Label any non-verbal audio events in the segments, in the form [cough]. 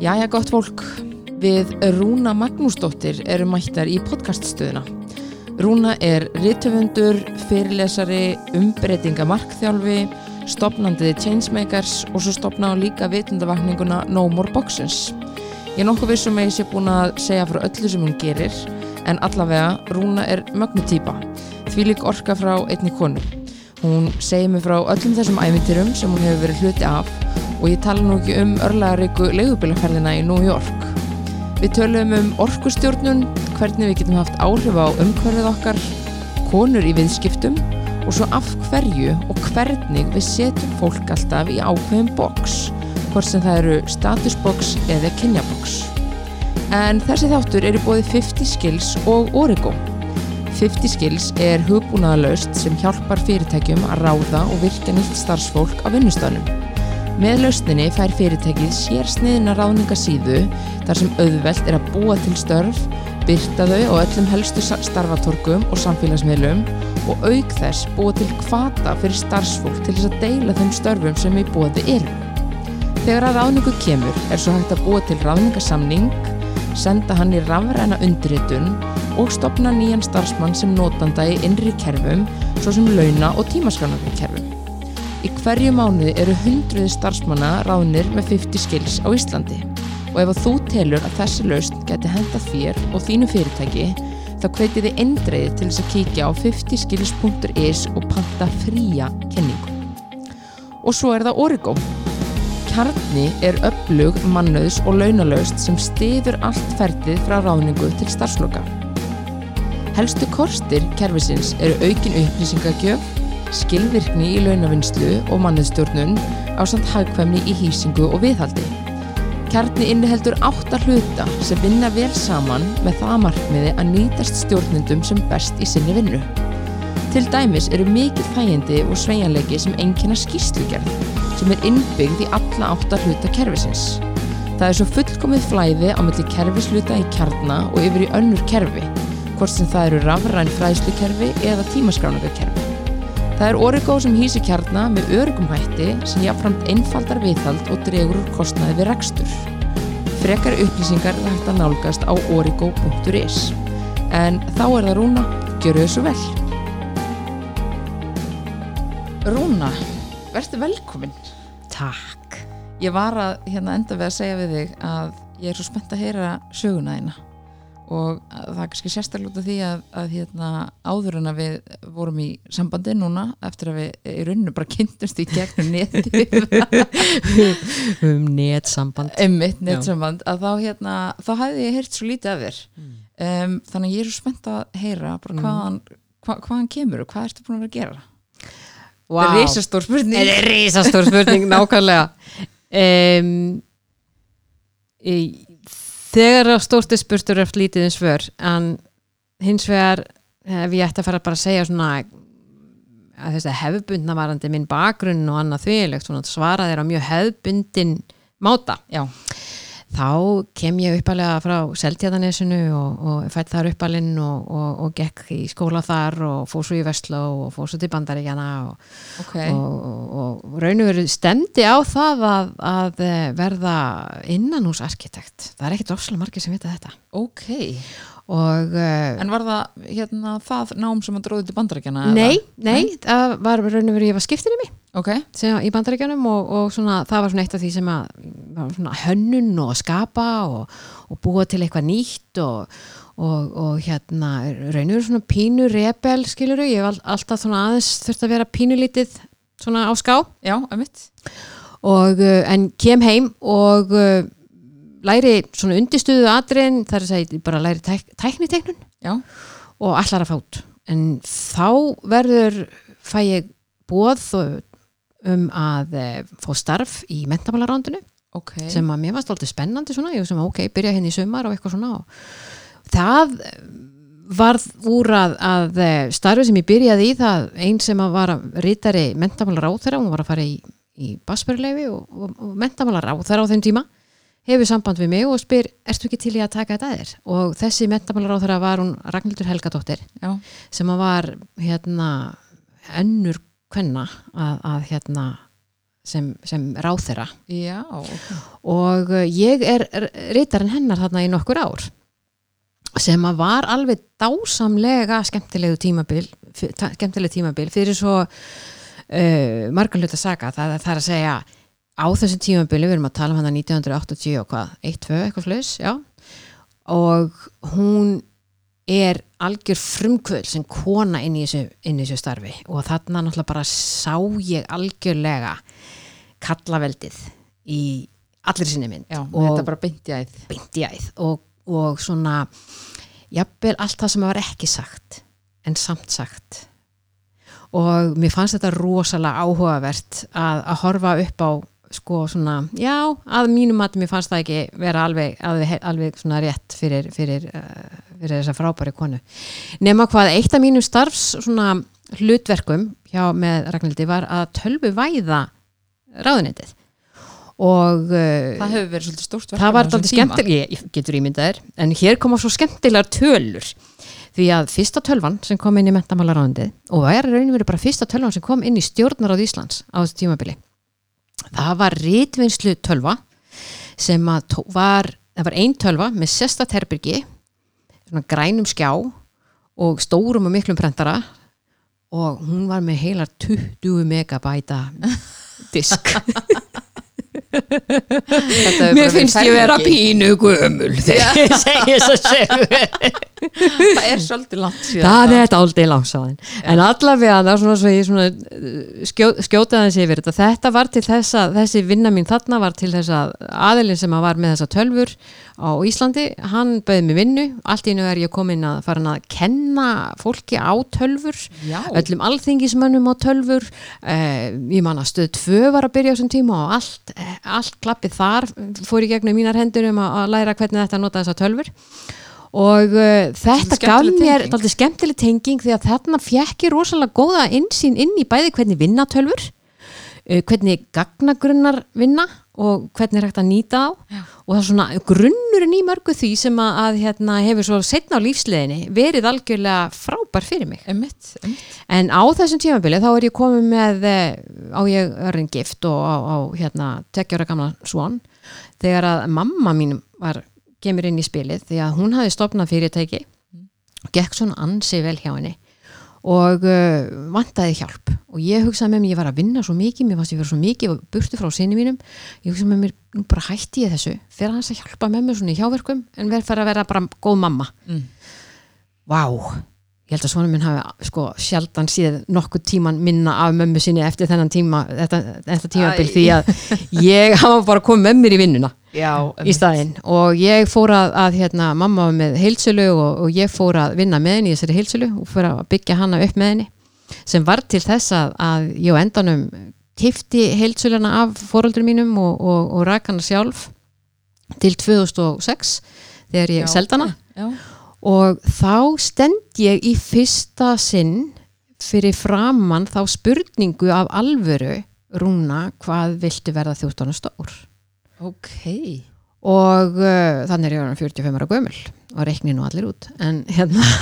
Jæja gott fólk, við Rúna Magnúsdóttir erum mættar í podcaststöðuna. Rúna er rittöfundur, fyrirlesari, umbreytinga markþjálfi, stopnandiði Changemakers og svo stopnaði líka vitundavakninguna No More Boxes. Ég er nokkuð vissum að ég sé búin að segja frá öllu sem hún gerir, en allavega Rúna er mögnutýpa, því lík orka frá einni konu. Hún segir mig frá öllum þessum æfintirum sem hún hefur verið hluti af og ég tala nú ekki um örlaðaríku leigubilaferðina í New York. Við tölum um orkustjórnun, hvernig við getum haft áhrif á umhverfið okkar, konur í viðskiptum og svo af hverju og hvernig við setjum fólk alltaf í ákveðin boks, hvort sem það eru statusboks eða kynjaboks. En þessi þáttur er í bóði 50 Skills og Origo. 50 Skills er hugbúnaðalaust sem hjálpar fyrirtækjum að ráða og virka nýtt starfsfólk á vinnustafnum. Með lausninni fær fyrirtækið sér sniðina ráðningasíðu þar sem auðvelt er að búa til störf, byrta þau á öllum helstu starfatorkum og samfélagsmiðlum og auk þess búa til kvata fyrir starfsfólk til þess að deila þeim störfum sem í bóði eru. Þegar að ráðningu kemur er svo hægt að búa til ráðningasamning, senda hann í rafræna undirritun og stopna nýjan starfsmann sem notanda í innri kerfum svo sem launa og tímaskránarfi kerfum. Í hverju mánuði eru hundruði starfsmanna ráðnir með 50 skills á Íslandi og ef þú telur að þessi laust geti henda þér og þínu fyrirtæki þá hvetið þið eindreið til þess að kíkja á 50skills.is og panta fría kenningu. Og svo er það Origo. Kjarni er upplug, mannöðs og launalaust sem stiður allt ferðið frá ráðningu til starfsloka. Helstu korstir kerfisins eru aukin upplýsingagjöf, skilvirkni í launavinnslu og mannöðstjórnun á samt hagkvæmni í hýsingu og viðhaldi. Kjarni inniheldur átta hluta sem vinna vel saman með það markmiði að nýtast stjórnundum sem best í sinni vinnu. Til dæmis eru mikil þægindi og sveianleiki sem engina skýrslugerð sem er innbyggð í alla átta hluta kerfisins. Það er svo fullkomið flæði á melli kerfisluta í kjarna og yfir í önnur kerfi, hvort sem það eru rafræn fræðslukerfi eða tímaskráningakerfi. Það er Origo sem hýsi kjarna með örgum hætti sem jáfnframt einfaldar viðhald og dregur úr kostnaði við rekstur. Frekar upplýsingar er hægt að nálgast á origo.is. En þá er það Rúna, gjöru þessu vel. Rúna, verður velkomin. Takk. Ég var að hérna enda við að segja við þig að ég er svo spennt að heyra söguna þína og það er kannski sérstaklega út af því að, að hérna, áður en að við vorum í sambandi núna eftir að við í rauninu bara kynntumst í gegnum [laughs] neti um netsamband. Emmitt netsamband að þá hérna, þá hefði ég heyrt svo lítið af þér. Mm. um, þannig að ég er svo spennt að heyra Mm. hvaðan, hva, hvaðan kemur og hvað ertu búin að vera að gera? Wow. það er risastór spurning. Það er risastór spurning, nákvæmlega. [laughs] Um, í, Þegar á stórt er spurtur eftir lítið um svör en hins vegar ef ég ætti að fara bara að segja svona að þess að hefðbundna varandi minn bakgrunn og annað svona svara á mjög hefðbundin máta. Já, þá kem ég uppalega frá Seltjarnanesinu og, og fætt þar uppalinn og, og, og gekk í skóla þar og fór svo í Vestló og fór svo til Bandaríkjana og, ok. og, og, og raun og veru stemdi á það að, að eh, verða innanhúsarkitekt. Það er ekkit ofslega margir sem vita þetta. Ok, og uh, en var það hérna það nám sem að dróði til bandarækjana nei, nei, það var raun og veru ég var skiptin í mig. Ok, sem, í bandaríkjunum og, og svona, það var svona eitt af því sem að var svona hönnun og skapa og, og búa til eitthvað nýtt og, og, og hérna raunur svona pínu rebel skiluru, ég all- alltaf svona aðeins þurft að vera pínulítið svona á ská. Já, emitt og uh, en kem heim og uh, læri svona undirstöðu atriðin þar að segja bara læri tæk, tækniteknun já, og allar að fát en þá verður fæ ég bóð um að e, fá starf í mentamálarándinu ok. sem að mér varst alltaf spennandi svona, ég sem að ok, byrja henni í sumar og eitthvað svona og það varð úr að, að eh, starfi sem ég byrjaði í það einn sem að var rítari mentamálaráþara, hún var að fara í, í Basberleifi og, og, og mentamálaráþara á þeim tíma hefur samband við mig og spyr, ertu ekki til í að taka þetta að þér? Og þessi mentamálaráþara var hún Ragnhildur Helgadóttir já, sem var hérna önnur kvenna að, að hérna sem, sem ok. og uh, ég er reytarinn hennar þarna í nokkur ár sem að var alveg dásamlega skemmtilegu tímabil skemmtilegu tímabil fyrir svo uh, margar hlut að saga það, það er að segja á þessu tímabili, við erum að tala um hana 1980 og hvað, 1-2 eitthvað slags, já. Og hún er algjör frumkvöld sem kona inn í þessu, inn í þessu starfi. Og þarna náttúrulega bara sá ég algjörlega kallaveldið í allir sinni mynd. Já, og þetta bara beint í æð. beint í æð. Og, og svona jafnvel allt það sem var ekki sagt en samt sagt. Og mér fannst þetta rosalega áhugavert að, að horfa upp á sko svona, já, að mínum að mér fannst það ekki vera alveg, alveg, alveg svona rétt fyrir, fyrir, uh, fyrir þessa frábæri konu. Nema hvað eitt af mínum starfs svona hlutverkum hjá með Ragnhildi var að tölvu væða ráðunetið og uh, Það hefur verið svolítið stórt það var dálítið skemmtileg, ég, getur ímyndaðir en hér koma svo skemmtilegar tölur. Því að fyrsta tölvan sem kom inn í mentamálaráðundið og það er rauninu verið bara fyrsta tölvan sem kom inn í stjórnaráð Íslands á þessu tímabili það var rítvinnslu tölva sem var það var ein tölva með sesta terbyrgi svona grænum skjá og stórum og miklum prentara og hún var með heilar 20 megabæta disk [laughs] Mér finnst ég vera pínu gömul þegar ég segi þess að segja Það er svolítið langt síðan. Það er þetta aldrei langsáðin En allavega það er svona svo ég svona uh, skjó, skjóta þessi yfir þetta. Þetta var til þess að þessi vinna mín þarna var til þess að aðilin sem að var með þessa tölfur á Íslandi, hann bauði mig vinnu. Allt í einu er ég komin að fara að kenna fólki á tölfur Já. öllum alþingismönnum á tölfur eh, ég man að stöð tvö var að byrja á þessum tíma og allt, eh, allt klappið þar fór í gegnum mínar hendur um að, að læra hvernig þetta nota þessa tölfur og uh, þetta gaf mér dálítið skemmtileg tenging því að þarna fjekk ég rosalega góða insýn inn í bæði hvernig vinna tölfur uh, hvernig gagnagrunnar vinna og hvernig er hægt að nýta á Já. og það er svona grunnurinn í mörgu því sem að, hérna, hefur svo setna á lífsleginni verið algjörlega frábær fyrir mig Emmitt, emmitt. En á þessum tímabili þá er ég komið með eh, á ég örinn gift og á, á hérna tekjára gamla svon þegar að mamma mín var kemur inn í spilið því að hún hafi stopnað fyrirtæki gekk svona ansi vel hjá henni og uh, vantaði hjálp. Og ég hugsaði með mér, ég var að vinna svo mikið mér fannst ég vera svo mikið og burtu frá sinni mínum. Ég hugsaði með mér, nú bara hætti ég þessu. Fyrir hans að hjálpa með mér svona í hjáverkum en verð fyrir að vera bara góð mamma. Mm. Vá, ég held að svona minn hafi sko sjaldan síð nokkuð tíman minna af mömmu sinni eftir þennan tíma þetta, þetta tímabil því að ég hafa bara komið með mér í vinnuna Já, í staðinn og ég fór að, að hérna, mamma var með heilsölu og, og ég fór að vinna með henni í þessari heilsölu og fór að byggja hana upp með henni sem var til þess að, að ég á endanum kifti heilsöluna af fóröldur mínum og, og, og rak hana sjálf til 2006 þegar ég Já. seldi hana Já. og þá stend ég í fyrsta sinn fyrir framann þá spurningu af alvöru Rúna, hvað viltu verða 14 stór? Ok. og uh, þannig er ég orðin 45 ára gömul og reikni nú allir út en hérna. [laughs]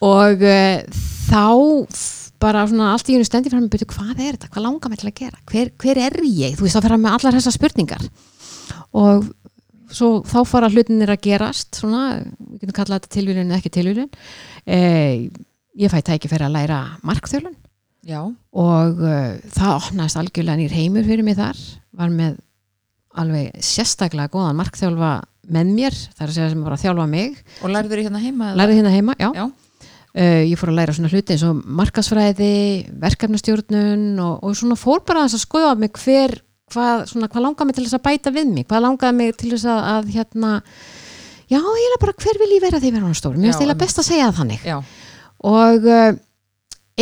Og uh, þá bara svona allt í einu stendi fram með byrju hvað er þetta, hvað langar mig til að gera? Hver, hver er ég, þú veist þá fyrir með allar þessar spurningar. Og svo þá fara hlutinir að gerast svona, við getum kallað þetta tilvílun eða ekki tilvílun eh, ég fæ tæki fyrir að læra markþjólun Já. og uh, það opnaðist algjörlega nýr heimur fyrir mig þar var með alveg sérstaklega góðan markþjálfa með mér, það er að segja sem var að þjálfa mig Og lærður þér hérna heima? lærið hérna heima, já, Já. Uh, ég fór að læra svona hluti eins og markasfræði verkefnastjórnun og, og svona fór bara að skoða mig hver, hvað, svona, hvað langaði mig til þess að bæta við mig, hvað langaði mig til þess að, að hérna já, ég er bara hver vil ég vera þegar ég verða hann stór mér finnst eiginlega best að segja það þannig Já. og uh,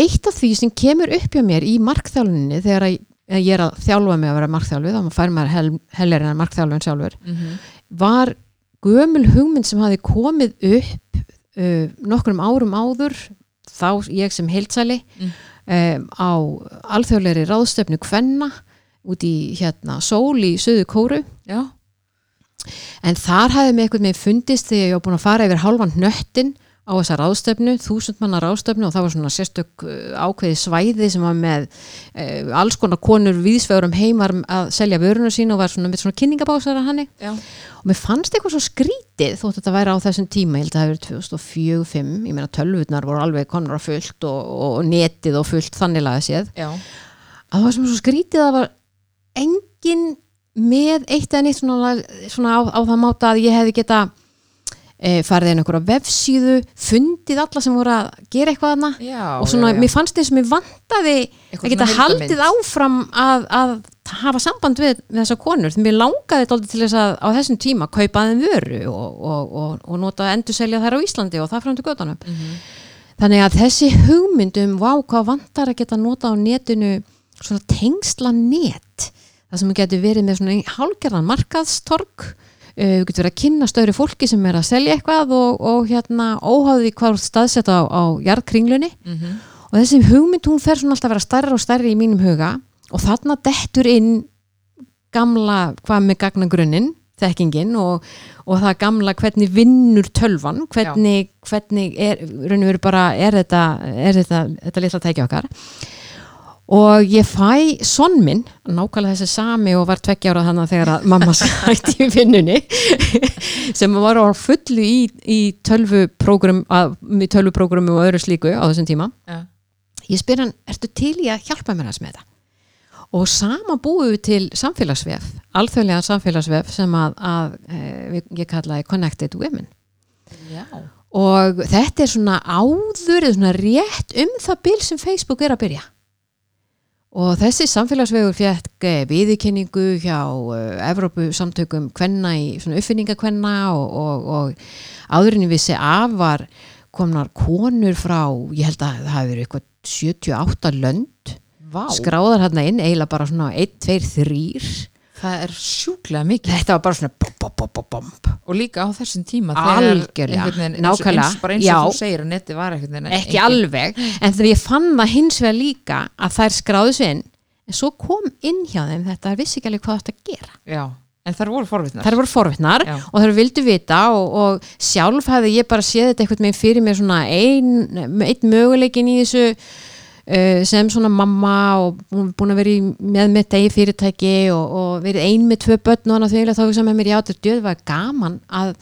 eitt af því sem kemur upp hjá mér í markþjálfuninni þegar að ég er að þjálfa mig að vera markþjálfi þá fær maður hel, heller en markþjálfun sjálfur Mm var gömul hugmynd sem hafi komið upp uh, nokkrum árum áður þá ég sem heilsæli Mm. um, á alþjóðlegri ráðstöfnu Kvenna út í hérna sól í söðu kóru Já. en þar hafði mig eitthvað með fundist þegar ég var búin að fara yfir hálfan hnöttin á þessa ráðstöfnu, þúsund manna ráðstöfnu og það var svona sérstök uh, ákveði svæði sem var með uh, alls konar konur viðsvegurum heimar að selja vöruna sín og var svona með svona kynningabásara hannig Já. og mér fannst eitthvað svo skrítið þótt þetta væri á þessum tíma, ég held að það hefur 2004-2005, ég meina tölvutnar voru alveg konur á fullt og, og netið og fullt þannig laga séð, Já. að það var sem svo skrítið að það var engin með eitt eða neitt svona, svona á, á það máta að ég hefði geta e, farið inn einhverja vefsíðu fundið alla sem voru að gera eitthvað Já, og svona, já, já. mér fannst þess að mér vantaði Eitthvað að geta haldið áfram að, að hafa samband við, við þessar konur. Því mér langaði þetta til þess að á þessum tíma kaupa þeim vöru og, og, og, og nota endurselja þær á Íslandi og það fram til göttunum Mhm. þannig að þessi hugmynd um vá hvað vantar að geta nota á netinu svona tengsla net. Það sem getur verið með svona hálgerðan markaðstorg uh, getur verið að kynna stöðri fólki sem er að selja eitthvað og, og hérna óháði hvað staðsett á, á jarðkringlunni. Mhm. og þessi hugmynd hún fer svona alltaf að vera stærri og stærri í mínum huga. Og þarna dettur inn gamla hvað með gagnagrunnin þekkingin og, og það gamla hvernig vinnur tölvan hvernig, hvernig er, bara er þetta, er þetta, þetta litla tækja okkar og ég fæ sonn minn, nákvæmlega þessi sami og var tveggja ára þannig þegar að mamma [laughs] sætti í vinnunni sem var á fullu í, í að- tölvuprógrum og öðru slíku á þessum tíma Já. ég spyr hann, ertu til í að hjálpa mér hans með þetta og sama búið til samfélagsvef alþjóðlega samfélagsvef sem að, að e, ég kallaði Connected Women Já. og þetta er svona áður eða svona rétt um það bil sem Facebook er að byrja og þessi samfélagsvegur fjætt viðurkenningu hjá uh, Evrópu samtökum kvenna í uppfinningakvenna og, og, og áðurinni vissi af var komnar konur frá, ég held að það hafi verið eitthvað 78 lönd Vá. skráðar hérna inn, eiginlega bara svona 1, 2, 3 Það er sjúklega mikið. þetta var bara svona bom, bom, bom. Og líka á þessum tíma Algjörlega, eins, nákvæmlega, eins, eins og já. þú segir að neti var ekki alveg, en þegar ég fann það hins vegar líka að þær skráðu sig inn. En svo kom inn hjá þeim þetta er vissi ekki alveg hvað þetta gera. Já, en þær voru forvitnar. Þær voru forvittnar og þær vildu vita og, og sjálf hefði ég bara séð þetta einhvern veginn fyrir mér svona ein, einn möguleikin í þessu sem svona mamma og hún búin að vera með mitt eigi fyrirtæki og, og verið ein með tvö börn og annað þegar þá hugsa með mér já þetta er djöð var gaman að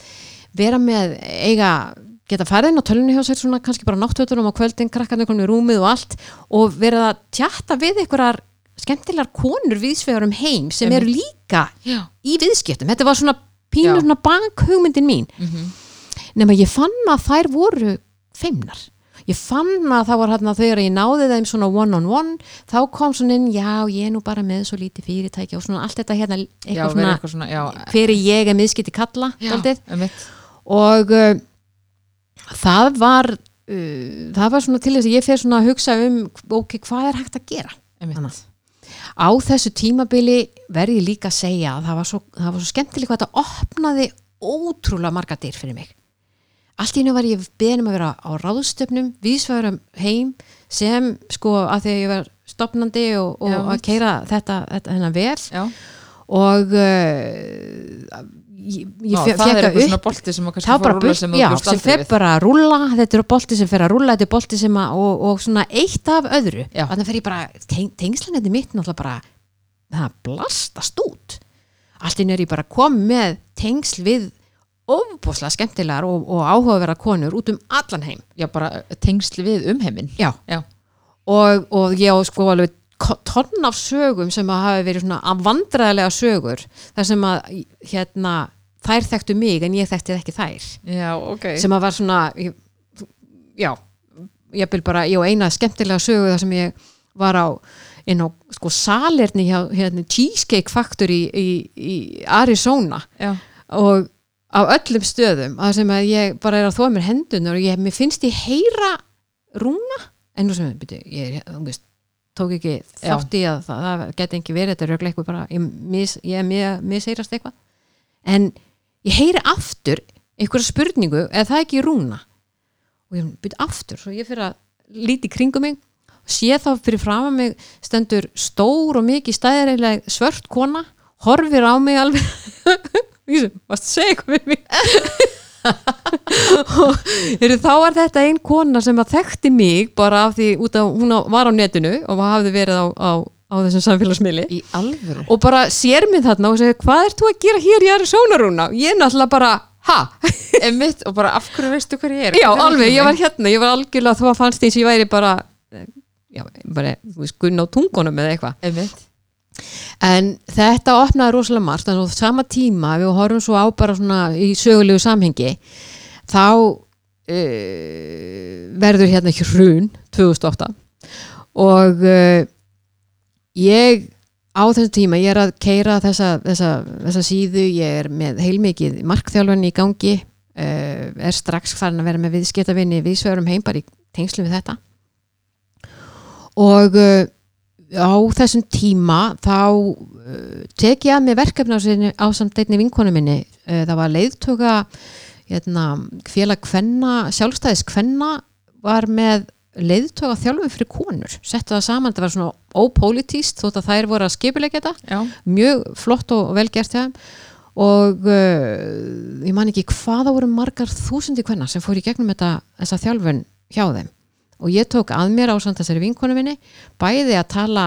vera með eiga geta farið inn á tölunni hjá sér svona kannski bara náttötunum á kvöldin, krakkarnir komin í rúmið og allt og verið að tjatta við einhverjar skemmtilegar konur viðsvegar um heim sem eru líka Já. í viðskiptum, þetta var svona pínur svona bankhugmyndin mín. Mhm. nema ég fann að þær voru feimnar ég fann að það var hérna þegar ég náði þeim svona one on one þá kom svona inn, já ég er nú bara með svo lítið fyrirtæki og svona allt þetta hérna Já, eitthvað verið svona, eitthvað svona, já, er ég er miðskipti kalla einmitt. og uh, það var uh, það var svona til þess að ég fer svona að hugsa um ok, hvað er hægt að gera. Annað. á þessu tímabili verði líka að segja að það var svo, það var svo skemmtileg hvað þetta opnaði ótrúlega marga dyr fyrir mig allt í einu var ég beðin um að vera á ráðstöfnum viðsvæðurum heim sem sko að því að ég var stopnandi og, og Já, að keira þetta, þetta hennar vel. Já, og uh, ég, ég Ná, fe- það er að eitthvað upp. svona bolti sem að það bara að burt, sem já, sem fer bara að rúlla þetta eru bolti sem fer að rúlla, þetta er bolti sem að og, og svona eitt af öðru. Þannig fer ég bara, teng, tengslanetni mitt náttúrulega bara, það blastast út. Allt inn er ég bara kom með tengsl við ofbúslega skemmtilegar og, og áhugaverða konur út um allan heim. Já, bara tengsli við umheiminn. Já. Já. Og, og ég á sko alveg tonn af sögum sem að hafi verið svona vandræðilega sögur þar sem að hérna þær þekktu mig en ég þekkti ekki þær. Já, ok. Sem að var svona ég, já, ég vil bara ég á eina skemmtilega sögu þar sem ég var á inn á sko salerni hjá hérna, Cheesecake Factory í, í Arizona. Já, og á öllum stöðum að sem að ég bara er að þóa mér hendunar og ég, mér finnst ég heyra rúna. En nú sem byrju, ég er, tók ekki þátt í að það, það geti ekki verið þetta er örugglega eitthvað bara, ég, mis, ég mis, misheyrast eitthvað. En ég heyri aftur einhverja spurningu eða það ekki rúna? Og ég byrja aftur svo ég fyrir að líti kringum mig sé þá fyrir fram að mig stendur stór og mikið stæðilega svört kona horfir á mig alveg [laughs] ég sem, varst að segja eitthvað við mig? [laughs] Og heyrðu, þá var þetta ein kona sem að þekkti mig bara af því út af hún á- var á netinu og hafði verið á, á, á þessum samfélagsmiðli. Og bara sér mig þarna og segir hvað ert þú að gera hér í Arizona Rúna? Ég er náttúrulega bara, ha? [laughs] Einmitt, og bara af hverju veistu hver ég er? Já, alveg, ég var mig? hérna ég var algjörlega, þú fannst eins og ég væri bara eh, já, bara, þú veist, gunn á tungunum eða eitthvað. Einmitt En þetta opnaði rosalega margt en á sama tíma við horfum svo á bara svona í sögulegu samhengi þá uh, verður hérna hrun 2008 og uh, ég á þessum tíma ég er að keira þessa, þessa, þessa síðu, ég er með heilmikið markþjálfan í gangi uh, er strax farin að vera með viðskiptavinni við svörum heim bara í tengslu við þetta. Og á þessum tíma þá uh, tek ég að mig verkefni á, á samt einni vinkonu minni. Uh, það var leiðtöka hérna, félag kvenna, sjálfstæðis kvenna var með leiðtöka þjálfum fyrir konur. Settu það saman, það var svona ópolítíst þótt að þær voru að skipulegja þetta. Mjög flott og vel gert hjá þeim. Og uh, ég man ekki hvaða voru margar þúsundi kvenna sem fór í gegnum þetta, þessa þjálfun hjá þeim og ég tók að mér á samt þessari vinkonu minni bæði að tala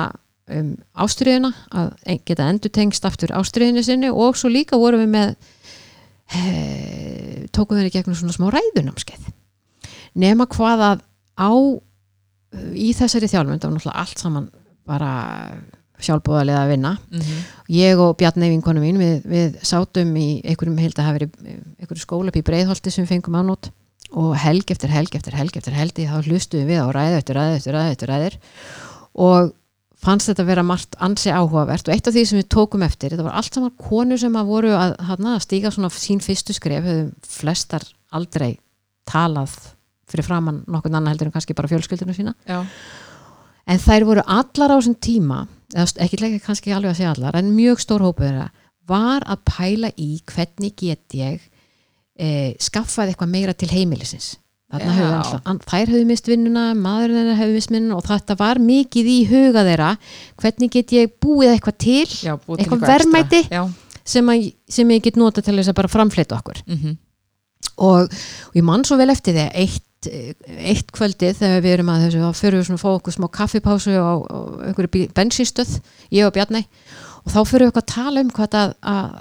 um ástriðuna að en- geta endur tengst aftur ástriðinu sinni og svo líka vorum við með he, tókum þeir í gegnum svona smá ræðunámskeið. Nema hvað að á í þessari það var náttúrulega allt saman bara sjálfbúðarlega að vinna. Mhm, ég og Bjarni vinkonu mín við, við sátum í einhverjum held að hafa verið einhverju skóla upp í breiðholti sem fengum ánót og helg eftir helg eftir helg eftir helgi þá hlustuðum við á ræðu eftir ræðu eftir ræðu eftir ræður og fannst þetta vera margt ansi áhugavert og eitt af því sem við tókum eftir þetta var allt saman konur sem að voru að, hana, að stíga svona sín fyrstu skref hefðu flestar aldrei talað fyrir framann nokkurn annan heldur en kannski bara fjölskyldinu sína. Já, en þær voru allar á þessum tíma ekki kannski alveg að segja allar en mjög stór hópur var að pæla í hvernig get ég e, skaffaði eitthvað meira til heimilisins. Þarna höfðu alltaf, þær höfðu mist vinnuna maðurinn þeirra höfðu mist vinnuna og þetta var mikið í huga þeirra. Hvernig get ég búið eitthvað til? Já búið til Eitthvað extra. verðmæti? Sem, að, sem ég get nota til þess að bara framfleyta okkur. Mhm, og, og ég man svo vel eftir því að eitt, eitt kvöldið þegar við erum að þessu þá fyrir við svona að fá okkur smá kaffipásu á, á einhverju bensínstöð ég og Bjarni og þá fyrir við eitthvað að tala um hvað að, að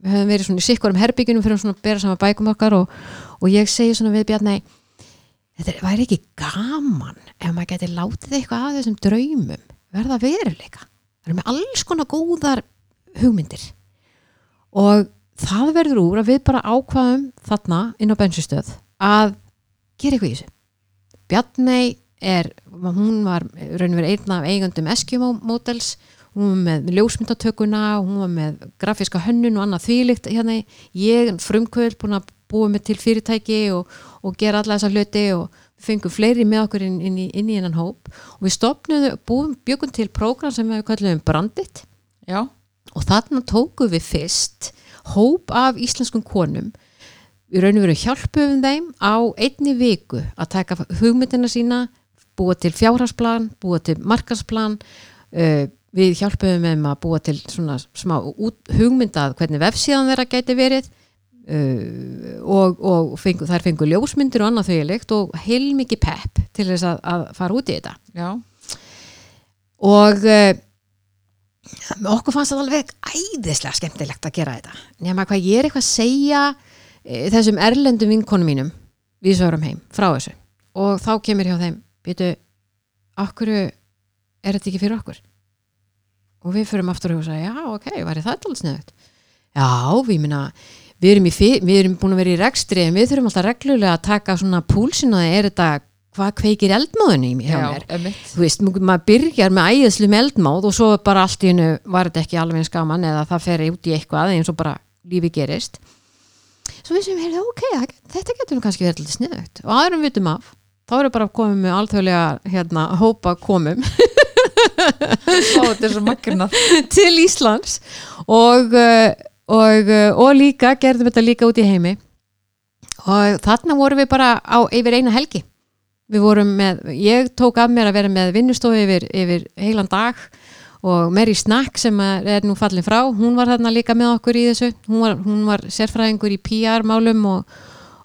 við höfum verið svona í sikkurum herbyggjunum fyrir að bera saman bækum okkar og, og ég segi svona við Bjarni þetta er- væri ekki gaman ef maður geti látið eitthvað af þessum draumum verða veruleika? Það eru með alls konar góðar hugmyndir. Og það verður úr að við bara ákvaðum þarna inn á bensinstöð að gera eitthvað í þessu. Bjarnei er, hún var raun og verið einn af eigandum Eskimo Models hún var með ljósmyndatökuna hún var með grafíska hönnun og annað þvílíkt hérna, ég frumkvöld búin að búa mig til fyrirtæki og, og gera alla þessa hluti og fengum fleiri með okkur inn, inn, í, inn í hennan hóp. Og við stopnum, búum, byggum til prógram sem við kallum Brandit. Já, og þarna tókum við fyrst hóp af íslenskum konum. Við raun og veru hjálpum þeim á einni viku að taka hugmyndina sína búa til fjárhagsplan, búa til markarsplan uh, við hjálpum þeim að búa til svona smá hugmyndað hvernig vefsíðan þeirra gæti verið uh, og, og fengu, þær fengu ljósmyndir og annað þauðilegt og heilmikið pepp til þess að, að fara út í þetta. Já, og uh, okkur fannst það alveg æðislega skemmtilegt að gera þetta. Nema hvað ég er eitthvað að segja uh, þessum erlendum vinkonum mínum við svörum heim frá þessu. Og þá kemur hjá þeim býtu, okkur er þetta ekki fyrir okkur og við förum aftur og segja já ok, var það alls sniðut já, við minna við erum, við erum búin að vera í rekstri en við þurfum alltaf reglulega að taka svona púlsin og er þetta, hvað kveikir eldmóðinu í mér já, emitt þú veist, ma- maður byrjar með æðislu með eldmáð og svo bara allt í hennu var þetta ekki alveg eins gaman eða það fer út í eitthvað eins og bara lífi gerist. Svo við sem heyrðu, ok, þetta getur nú kannski verið alltaf sniðugt. Og aðrum vitum af þá erum bara komið með alþjóðlega hérna, hópa komum [laughs] [laughs] Til Íslands. Og, uh, og, uh, og líka gerðum þetta líka út í heimi. Og þarna vorum við bara á, yfir eina helgi. Við vorum með, ég tók af mér að vera með vinnustofu yfir, yfir heilan dag. Og Mary Snack sem er nú fallin frá, hún var þarna líka með okkur í þessu, hún var, hún var sérfræðingur í PR málum og,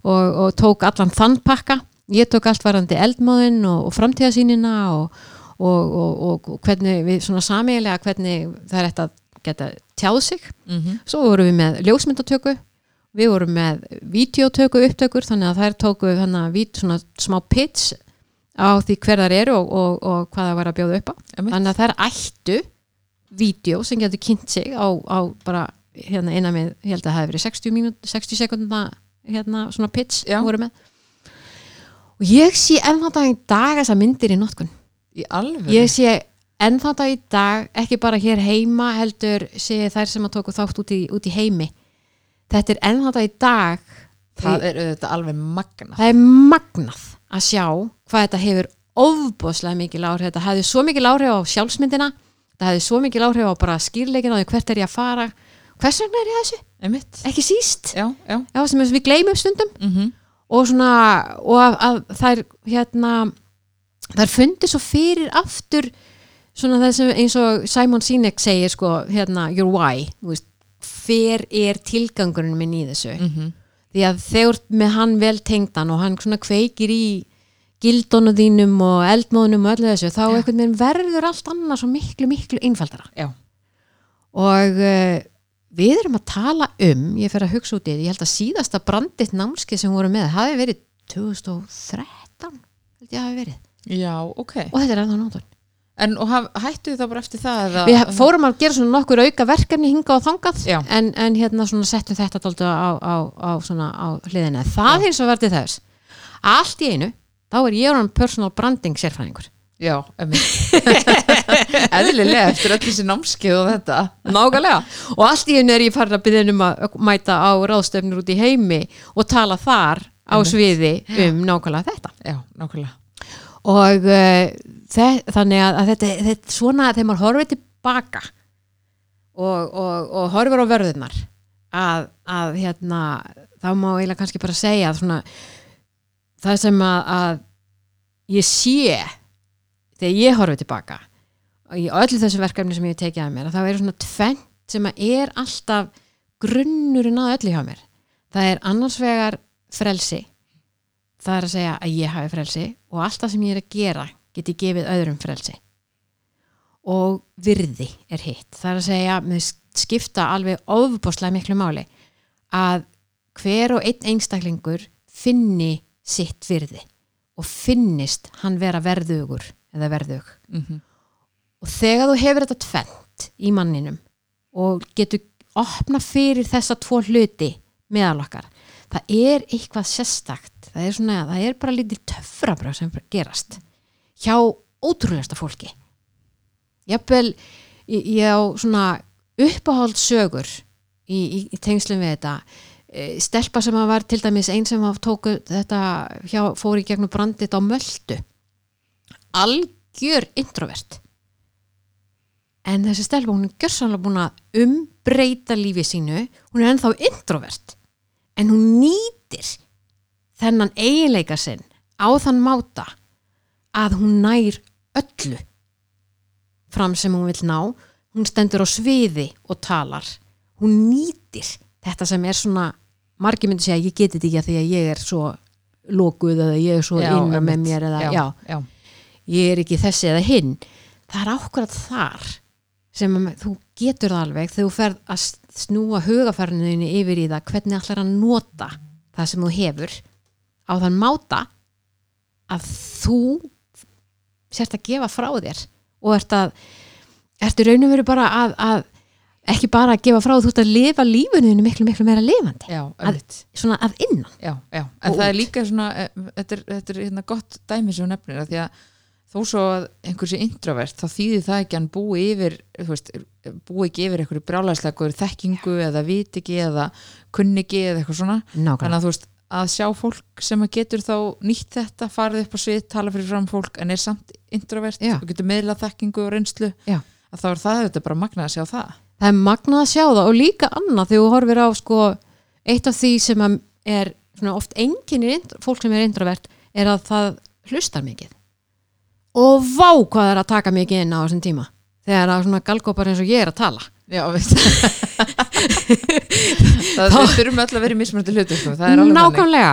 og, tók allan þann pakka. Ég tók allt varandi eldmáðin og, og framtíðasýnina og, og, og, og hvernig við svona sameigilega hvernig það er að geta tjáð sig. Mhm. svo vorum við með ljósmyndatöku við vorum með vídeotöku upptökur þannig að þær tóku þannig að vít svona smá pitch á því hver þar eru og, og, og hvað það var að bjóða upp á. Einmitt. þannig að þær ættu vídeo sem getur kynnt sig á, á bara hérna innan með, ég held að það hefði verið 60, mínút, 60 sekundna hérna svona pitch voru með. Og ég sé ennþá dag í dag þessar myndir í notkun Í alveg? ég sé ennþá dag í dag ekki bara hér heima heldur sé þær sem að tóku þátt út í, út í heimi. Þetta er ennþá dag í dag. Það er auðvitað alveg magna. það er magnað að sjá hvað þetta hefur ofbóðslega mikil áhrif. Þetta hefði svo mikil áhrif á sjálfsmyndina. Þetta hefði svo mikil áhrif á bara skýrleikin á því hvert er ég að fara. Hvers vegna er ég þessu, Einmitt. ekki síst. Já, já. já, sem við gleymum stundum. Mm og svona og að, að þær hérna þær fundi svo fyrir aftur svona það sem eins og Simon Sinek segir sko hérna your why veist, hver er tilgangurinn minn í þessu Mhm. því að þegar með hann vel tengdan og hann svona kveikir í gildónu þínum og eldmóðunum og öllu þessu þá Já. einhvern veginn verður allt annað svo miklu miklu einfaldara Já. og uh, við erum að tala um ég fer að hugsa út í því, ég held að síðasta branditt námskeið sem voru með hafi verið 2013 held ég hafi verið Já, ok. og þetta er ennþá nótun En og haf, hættu þið þá bara eftir það? Við fórum að gera svona nokkur auka verkefni hinga og þangað Já. en, en hérna svona settum þetta dálítið á, á, á, svona á hliðina það hins og verði þess allt í einu, þá er ég orðan personal branding sérfræðingur Já, einmitt. [laughs] Eðlilega eftir öll þessi námskeið og þetta. nákvæmlega og allt í einu er ég farin að byrja um að mæta á ráðstöfnur út í heimi og tala þar á sviði um nákvæmlega þetta Já, nákvæmlega. Og uh, þannig að, þetta, þetta svona þegar maður horfið tilbaka og, og, og horfir á vörðunar að, að hérna þá má eiginlega kannski bara segja svona það sem að, að ég sé þegar ég horfið tilbaka og í öllu þessu verkefni sem ég tekið að mér að það er svona tvent sem að er alltaf grunnurinn að öllu hjá mér. Það er annars vegar frelsi það er að segja að ég hafi frelsi og allt það sem ég er að gera get ég gefið öðrum frelsi. Og virði er hitt. Það er að segja, með skipta alveg ofbáslega miklu máli að hver og einn einstaklingur finni sitt virði og finnist hann vera verðugur eða verðug. Mm og þegar þú hefur þetta tvent í manninum og getur opna fyrir þessa tvo hluti meðal okkar það er eitthvað sérstakt. Það er, svona, það er bara lítið töfrabröð sem gerast hjá ótrúlegasta fólki. Jafnvel ég, á svona uppáhaldssögur í, í, í tengslum við þetta Eh, stelpa sem að var til dæmis einn sem tóku þetta hjá, fór í gegnum brandit á möldu algjör introvert. En þessi stelpa hún er gjörsanlega búin að umbreyta lífi sínu. Hún er ennþá introvert en hún nýtir þennan eiginleika sinn á þann máta að hún nær öllu fram sem hún vil ná. Hún stendur á sviði og talar. Hún nýtir þetta sem er svona margir myndi segja ég geti þetta ekki að því að ég er svo lokuð eða ég er svo Já, innan með mér eða Já, já, ég er ekki þessi eða hinn. Það er ákvæmt þar sem þú getur það alveg þegar þú ferð að snúa hugafærniðinu yfir í það hvernig ætlar að nota það sem þú hefur á þann máta að þú sért að gefa frá þér og ert að ertu raun og veru bara að, að ekki bara að gefa frá þú ert að lifa lífuninu miklu miklu meira lifandi. Já, Að- svona að innan. Já, já, en það er út. líka svona, eh, þetta er, þetta er hérna gott dæmi sem nefnir að því að þó svo að einhver sé introvert þá þýðir það ekki hann búi yfir veist, búi ekki yfir einhverju brjálæslega góður þekkingu eða vit ekki eða kunningi eða eitthvað svona. Nákvæmlega. Þannig að þú veist, að sjá fólk sem að getur þá nýtt þetta, farið upp á svið tala fyrir fram fólk en er samt introvert Já. og getur meðla þekkingu og reynslu Já. að þá er það þetta bara magnað að sjá það. Það er magnað að sjá það og líka annað þegar þú horfir á sko eitt af því sem er oft enginni fólk sem er introvert er að það hlustar mikið og vá hvað það er að taka mikið inn á þessum tíma. Þegar að svona galgópar eins og ég er að tala. Já, veit [laughs] það þurfum öll að vera í mismunandi hlutu sko. það er nákvæmlega.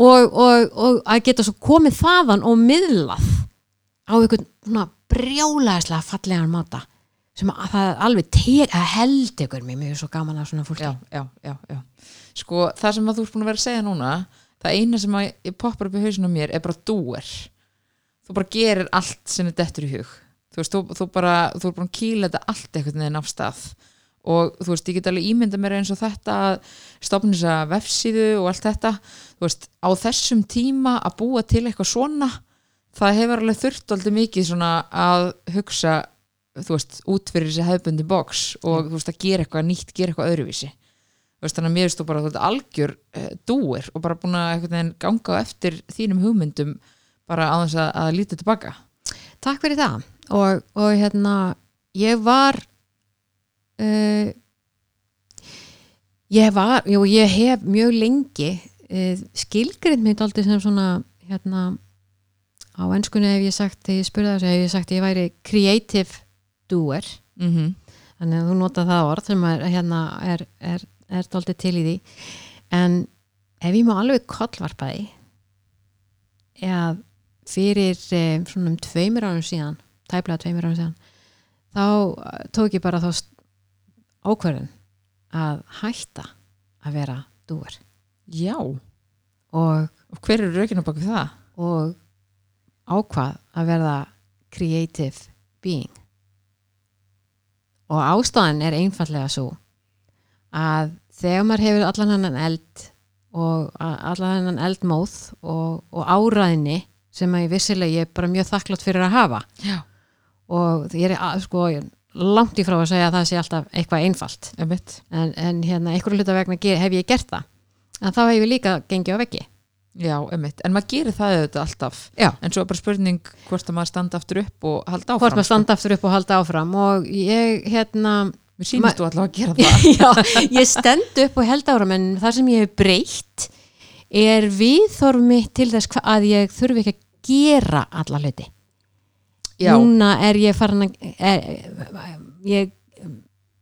Og, og, og að geta svo komið þaðan og miðlað á einhvern svona brjálæðislega fallegan máta sem að það er alveg tek, að held ykkur mér mjög svo gaman að svona fólki. Já, já, já, já. sko það sem að þú ert búin að vera að segja núna það eina sem að poppar upp í hausinu á mér er bara dúer þú bara gerir allt sem er dettur í hug. Þú veist, þú, þú bara þú er að kýla þetta allt einhvern veginn af stað. Og þú veist, ég get alveg ímynda mér eins og þetta að stopna þessa vefsíðu og allt þetta. Þú veist, á þessum tíma að búa til eitthvað svona það hefur alveg þurft aldrei mikið svona að hugsa þú veist, út fyrir þessi hefbundi box og þú veist, að gera eitthvað nýtt, gera eitthvað öðruvísi. Þú veist, þannig að mér veist þú bara þú veist, algjör uh, dúir og bara búin að ganga eftir þínum hugmyndum bara á þess að, að líta tilbaka. Takk fyrir það. Og, og hérna ég var uh, ég var jú, ég hef mjög lengi uh, skilgrind mitt aldrei sem svona hérna á ennskunni hef ég sagt, þegar ég spurði þessu hef ég sagt ég væri creative doer. Mm -hmm. þannig að þú nota það orð sem er, hérna, er, er, er daldið til í því. En ef ég má alveg kollvarpa því eða fyrir eh, svona um tveimur árum síðan tæplega tveimur árum síðan þá eh, tók ég bara þá ákvörðun að hætta að vera dúer. Já, og, og hver eru raukinu bak við það? og ákvað að verða creative being. Og ástæðan er einfallega svo að þegar maður hefur allan hennan eld og allan hennan eldmóð og, og áræðinni sem að ég vissilega ég er bara mjög þakklátt fyrir að hafa. Já, og ég er að- sko, langt í frá að segja að það sé alltaf eitthvað einfalt. En, en hérna einhverju hluta vegna ge- hef ég gert það. En þá hef ég líka gengið á veggi. Já, emitt, en maður gerir það auðvitað alltaf. Já. en svo er bara spurning hvort að maður standa aftur upp og halda áfram hvort maður standa aftur upp og halda áfram. Og ég hérna Mér sýnist þú allavega að gera [laughs] það. Já, ég stend upp og held áram en það sem ég hef breytt er viðþorf mitt til þess að ég þurfi ekki að gera alla hluti. Já, núna er ég farin að er, ég er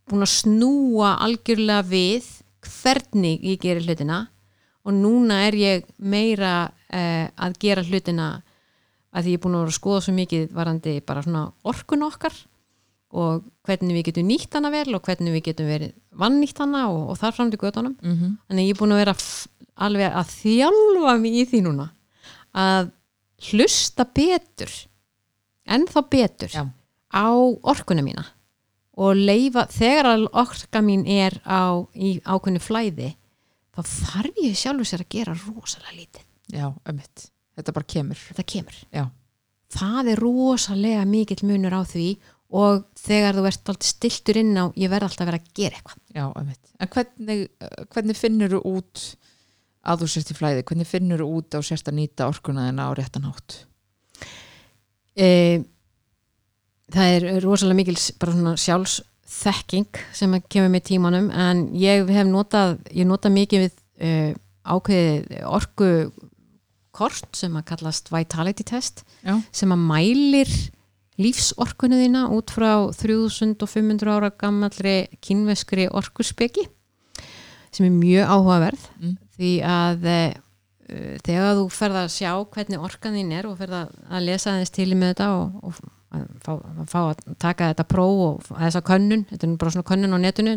búin að snúa algjörlega við hvernig ég gerir hlutina og núna er ég meira uh, að gera hlutina að því ég er búin að vera að skoða svo mikið varandi bara svona orkun okkar og hvernig við getum nýtt hana vel og hvernig við getum verið vannýtt hana og, og þar fram til göttunum mm þannig ég er búin að vera alveg að þjálfa mig í því núna að hlusta betur en þá betur Já. á orkuna mína og leifa, þegar að orka mín er á, í ákveðnu flæði þá þarf ég sjálfur sér að gera rosalega lítið, já, emitt Þetta bara kemur. Þetta kemur. Já, það er rosalega mikill munur á því og þegar þú ert alltaf stiltur inn á ég verð alltaf að vera að gera eitthvað. Já, emitt En hvernig, eh, hvernig finnur þú út að þú sérst í flæði? Hvernig finnur þú út þú sérst að nýta orkuna þina á réttan hátt? e, það er rosalega mikil bara svona sjálfsþekking sem kemur með tímanum en ég hef notað ég notað mikið við e, ákveðið orku kort sem að kallast vitality test Já, sem að mælir lífsorkunu þína út frá 3500 ára gammallri kynveskri orkuspeki sem er mjög áhugaverð Mm. Því að uh, þegar þú ferð að sjá hvernig orkan þín er og ferð að, lesa aðeins til með þetta og, og fá, fá að taka þetta próf og þessa könnun, þetta er bara svona könnun á netinu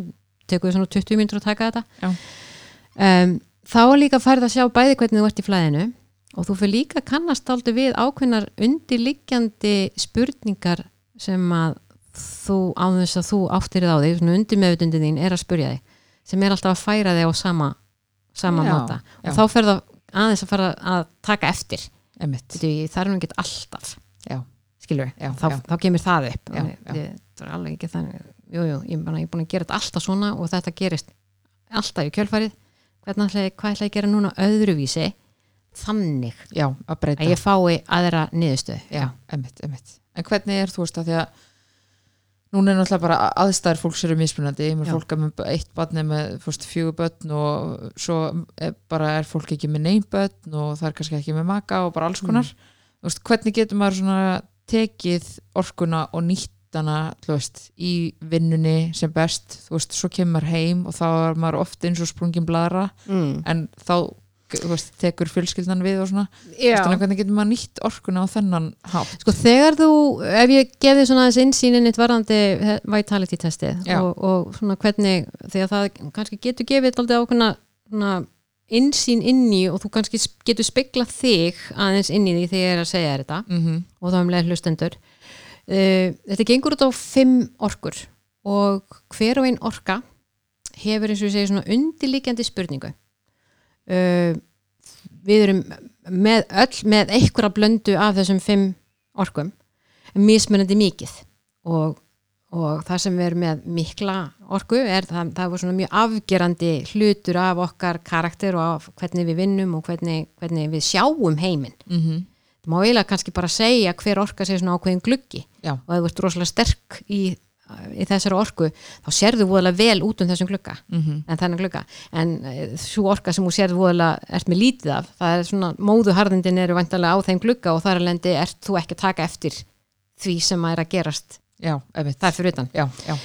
tekur þið svona 20 mínútur að taka þetta. Um, þá líka færð að sjá bæði hvernig þú ert í flæðinu og þú fyrir líka kannast aldrei við ákveðnar undirliggjandi spurningar sem að þú á þess að þú áttir á þig, svona undir meðutundin þín er að spurja þig sem er alltaf að færa þig á sama, sama Já, máta. Já. og þá fer það aðeins að fara að taka eftir. Það er nú ekki alltaf. Já, skilur, Já, þá, já. þá kemur það upp. Já, já. það er alveg ekki þannig. Jú, jú, ég, bara, ég er búin að gera þetta alltaf svona og þetta gerist alltaf í kjölfarið. Hvernig ætla ég, hvað ætla ég að gera núna öðruvísi þannig já, að að ég fái aðra niðurstöð Já, emitt, emitt En hvernig er þú veist að því að núna er náttúrulega bara aðstæður fólks eru mismunandi, ég með fólk er með eitt barn er með fórst fjögur börn og svo er, bara er fólk ekki með neinn börn og það er kannski ekki með maka og bara alls konar. Þú veist, hvernig getur maður svona tekið orkuna og nýtt nýttana þú veist, í vinnunni sem best, þú veist, svo kemur heim og þá er maður oft eins og sprungin bladra mm. en þá veist, tekur fjölskyldan við og svona. Þannig, hvernig getur maður nýtt orkuna á þennan hátt? Sko þegar þú, ef ég gefði svona aðeins innsýnin eitt varðandi vitality testið Já. og, og svona hvernig, þegar það kannski getur gefið aldrei ákveðna svona innsýn inn í og þú kannski getur speglað þig aðeins inn í því þegar ég er að segja þetta mm og þá um leið hlustendur. Uh, þetta gengur út á fimm orkur og hver og ein orka hefur eins og ég segi svona undirlíkjandi spurningu uh, við erum með öll með einhverja blöndu af þessum fimm orkum mismunandi mikið. Og, og það sem við erum með mikla orku er það, það var svona mjög afgerandi hlutur af okkar karakter og af hvernig við vinnum og hvernig, hvernig við sjáum heiminn. -hmm. það má eiginlega kannski bara segja hver orka sé svona ákveðin gluggi. Já, og þú ert rosalega sterk í, í þessari orku þá sérðu voðalega vel út um þessum glugga. Mm en þennan glugga. En svo orka sem þú sérðu voðalega ert með lítið af. Það er svona móðuharðindin eru vantarlega á þeim glugga og þar alveg ert þú ekki að taka eftir því sem að er að gerast. Já, það er fyrir utan. Já, já,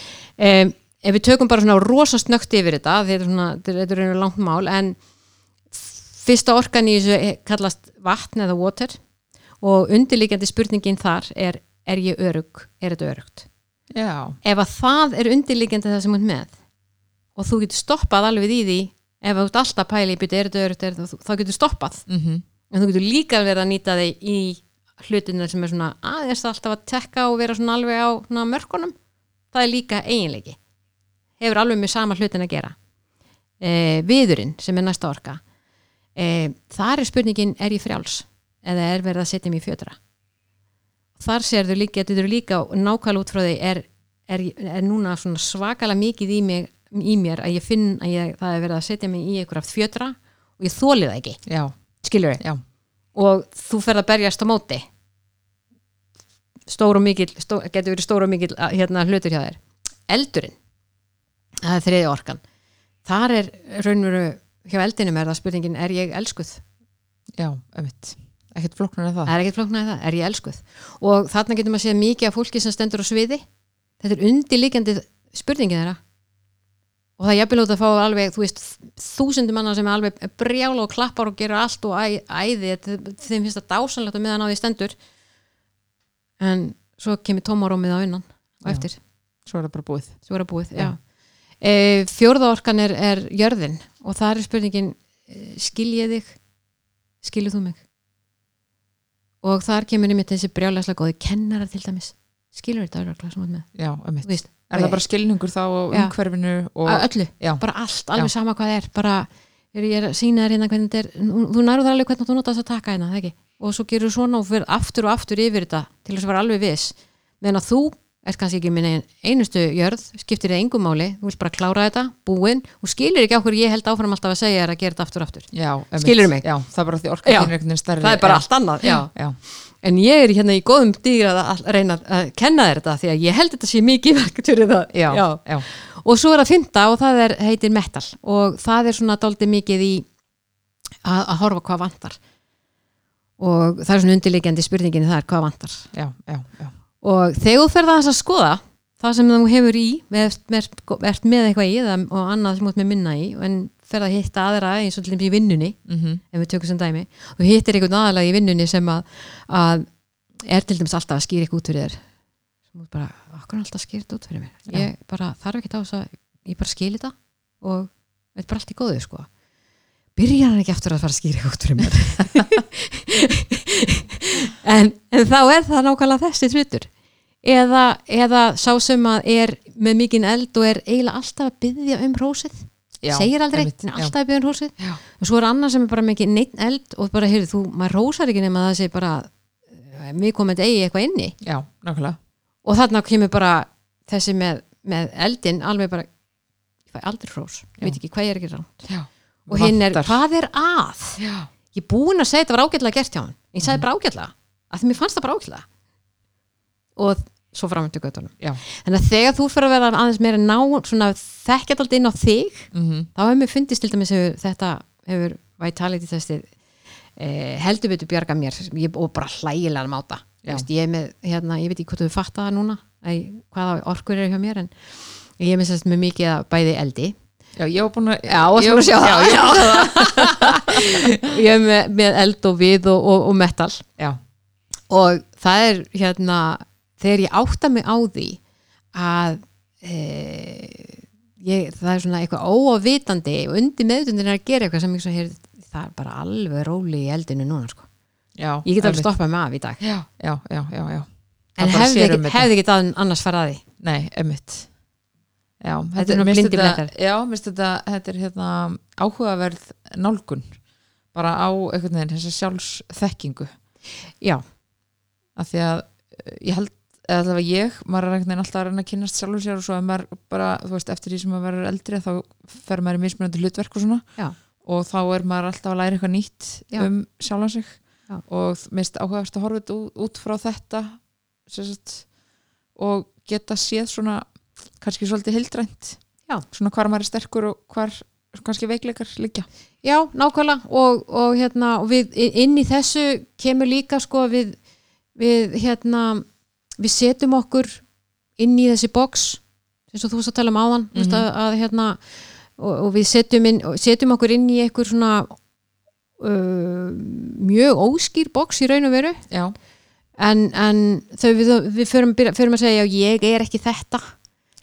um, ef við tökum bara svona rosa snögt yfir þetta er þetta er einu langt mál en fyrsta orkan í þessu kallast vatn eða water. Og undirlíkjandi spurningin þar er er ég örug, er þetta örugt já, ef að það er undirlíkjandi það sem hún með og þú getur stoppað alveg í því ef þú ert alltaf að pæla í byrju er er þetta, þá getur stoppað. Mm en þú getur líka verið að nýta þig í hlutina sem er svona aðeins alltaf að tekka og vera svona alveg á svona mörkunum. Það er líka eiginleiki. Hefur alveg með sama hlutin að gera. E, viðurinn sem er næsta orka. E, þar er spurningin er ég frjáls? Eða er verið að setja mig í fjötra þar sérðu líka, þetta eru líka nákvæmlega út frá því er, er, er núna svona svakalega mikið í, mig, í mér að ég finn að ég, það er verið að setja mig í einhverja fjötra og ég þóli það ekki. Já, skilur já, og þú ferð að berjast á móti. Stór og mikil stó, getur verið stór og mikil hérna, hlutur hjá þér. Eldurinn. Það er þriði orkan. Þar er raunveru hjá eldinum er það spurningin er ég elskuð? Já, einmitt ekkert flokknar en það. Er ekkert flóknaði það, er ég elskuð. Og þarna getur maður að segja mikið af fólki sem stendur á sviði. Þetta er undirlíkjandi spurningin þeirra og það er jafnvel út að fá alveg þú veist, þúsundum manna sem er alveg brjála og klappar og gera allt og æ, æði. Þeim finnst það dásanlegt að meðan á því stendur. En svo kemur tómarómið á innan og Já. eftir, svo er það bara búið. Svo er það búið Já. já. E, fjórða orkan er, er jörðin. Og það er spurningin eh, skil ég þig? Skilur þú mig og þar kemur einmitt þessi brjálæslega góði kennarar til dæmis. Skilur þetta öruglega sem þú ert með? Já, Þú veist, er það bara skilningur þá Já. umhverfinu og öllu, já, bara allt, alveg Já. sama hvað er. Bara, er ég er að sína þér hérna hvernig þetta er þú nærður alveg hvernig þú nota þess að taka hérna það ekki? og svo gerur svona og fyrir aftur og aftur yfir þetta til þess að vera alveg viss. Meðan að þú ert kannski ekki minn ein- einustu jörð, skiptir þið engum máli þú vilt bara klára þetta, búin og skilur ekki á hverju ég held áfram alltaf að segja þér að gera þetta aftur og aftur já. Skilurðu mig? já, það er bara því orka Já. þín er einhvern veginn stærri það er bara allt annað já. já, en ég er hérna í góðum dýr að, að reyna að kenna þér þetta því að ég held þetta sé mikið verk fyrir það já, já, og svo er það fymta og það er, heitir metal og það er svona dálítið mikið í að, að horfa hvað vantar og það er svona undirleikjandi spurningin það er hvað vantar já, já, já. Og þegar þú ferð aðeins að skoða það sem þú hefur í ert með, ert með eitthvað í og annað sem þú ert með minna í en ferð að hitta aðra eins og til dæmis í vinnunni Mm ef við tökum sem dæmi og hittir einhvern aðalega í vinnunni sem að, að er til dæmis alltaf að skýra eitthvað út fyrir þér. Sem þú bara, okkur er alltaf að skýra þetta út fyrir mér? Ég bara þarf ekki á þess að ég bara skil þetta og þetta er bara allt í góðu sko byrjar hann ekki eftir að fara að skýra út fyrir mér? [laughs] En, en þá er það nákvæmlega þessi hlutur. Eða, eða sá sem að er með mikinn eld og er eiginlega alltaf að byggja um hrósið. Já, segir aldrei, einmitt, alltaf að byggja um hrósið. Já. og svo er annar sem er bara ekki neitt eld og bara, heyrðu, þú, maður rósar ekki nema það sé bara eh, við komandi eigi eitthvað inni. Já, nákvæmlega. Og þarna kemur bara þessi með, með eldin alveg bara ég fæ aldrei hrós, ég veit ekki hvað ég er ekki rann já. Og hinn er, Vantar. hvað er að? Já, ég er búin að segja þetta var ágætlega gert hjá hann ég sagði bara ágætlega, að því mér fannst það bara ágætlega. Og svo framöndu göttunum þannig að þegar þú fyrir að vera aðeins meira ná svona þekkjað alltaf inn á þig mm þá hefur mér fundist til dæmis hefur, þetta hefur vitality testið eh, heldur betur bjarga mér. Ég, og bara hlægilega máta. Vist, ég, með, hérna, ég veit ekki hvað þú fatta það núna að, hvaða orkur er hjá mér en ég er með mikið að bæði eldi Já, ég var búin að Já, ég já, ég var búin að sjá það. [laughs] Ég er með, með eld og við og, og, og metal. Já, og það er hérna þegar ég átta mig á því að e, ég, það er svona eitthvað óavitandi og undir meðutundin er að gera eitthvað sem ég svo hér, það er bara alveg róli í eldinu núna sko. já ég get alveg stoppað mig af í dag. Já, já, já, já, já. En bara hefði ekki, um hefði ekki annars farað að því? Nei, emmitt Já, Þetta er þetta- blettar. Já, mér finnst þetta, þetta er hérna áhugaverð nálgun bara á einhvern veginn þessa sjálfsþekkingu já, af því að eh, ég held eða allavega ég, maður er einhvern veginn alltaf að reyna að kynast sjálfur sér og svo að maður bara, þú veist, eftir því sem maður verður eldri þá fer maður í mismunandi hlutverk og svona Já. og þá er maður alltaf að læra eitthvað nýtt Já. um sjálfan sig Já. og mér finnst áhugaverst að horfa út, út frá þetta sagt, og geta séð svona kannski svolítið hildrænt Já. svona hvar maður er sterkur og hvar kannski veikleikar liggja. Já, nákvæmlega. Og, og hérna, við, inn í þessu kemur líka sko við, við hérna við setjum okkur inn í þessi box eins og þú að tala um áðan mm Mhm. að, að hérna og, og við setjum, inn, setjum okkur inn í einhver svona uh, mjög óskýr box í raun og veru. Já, en, en þau við, við förum, förum að segja já, ég er ekki þetta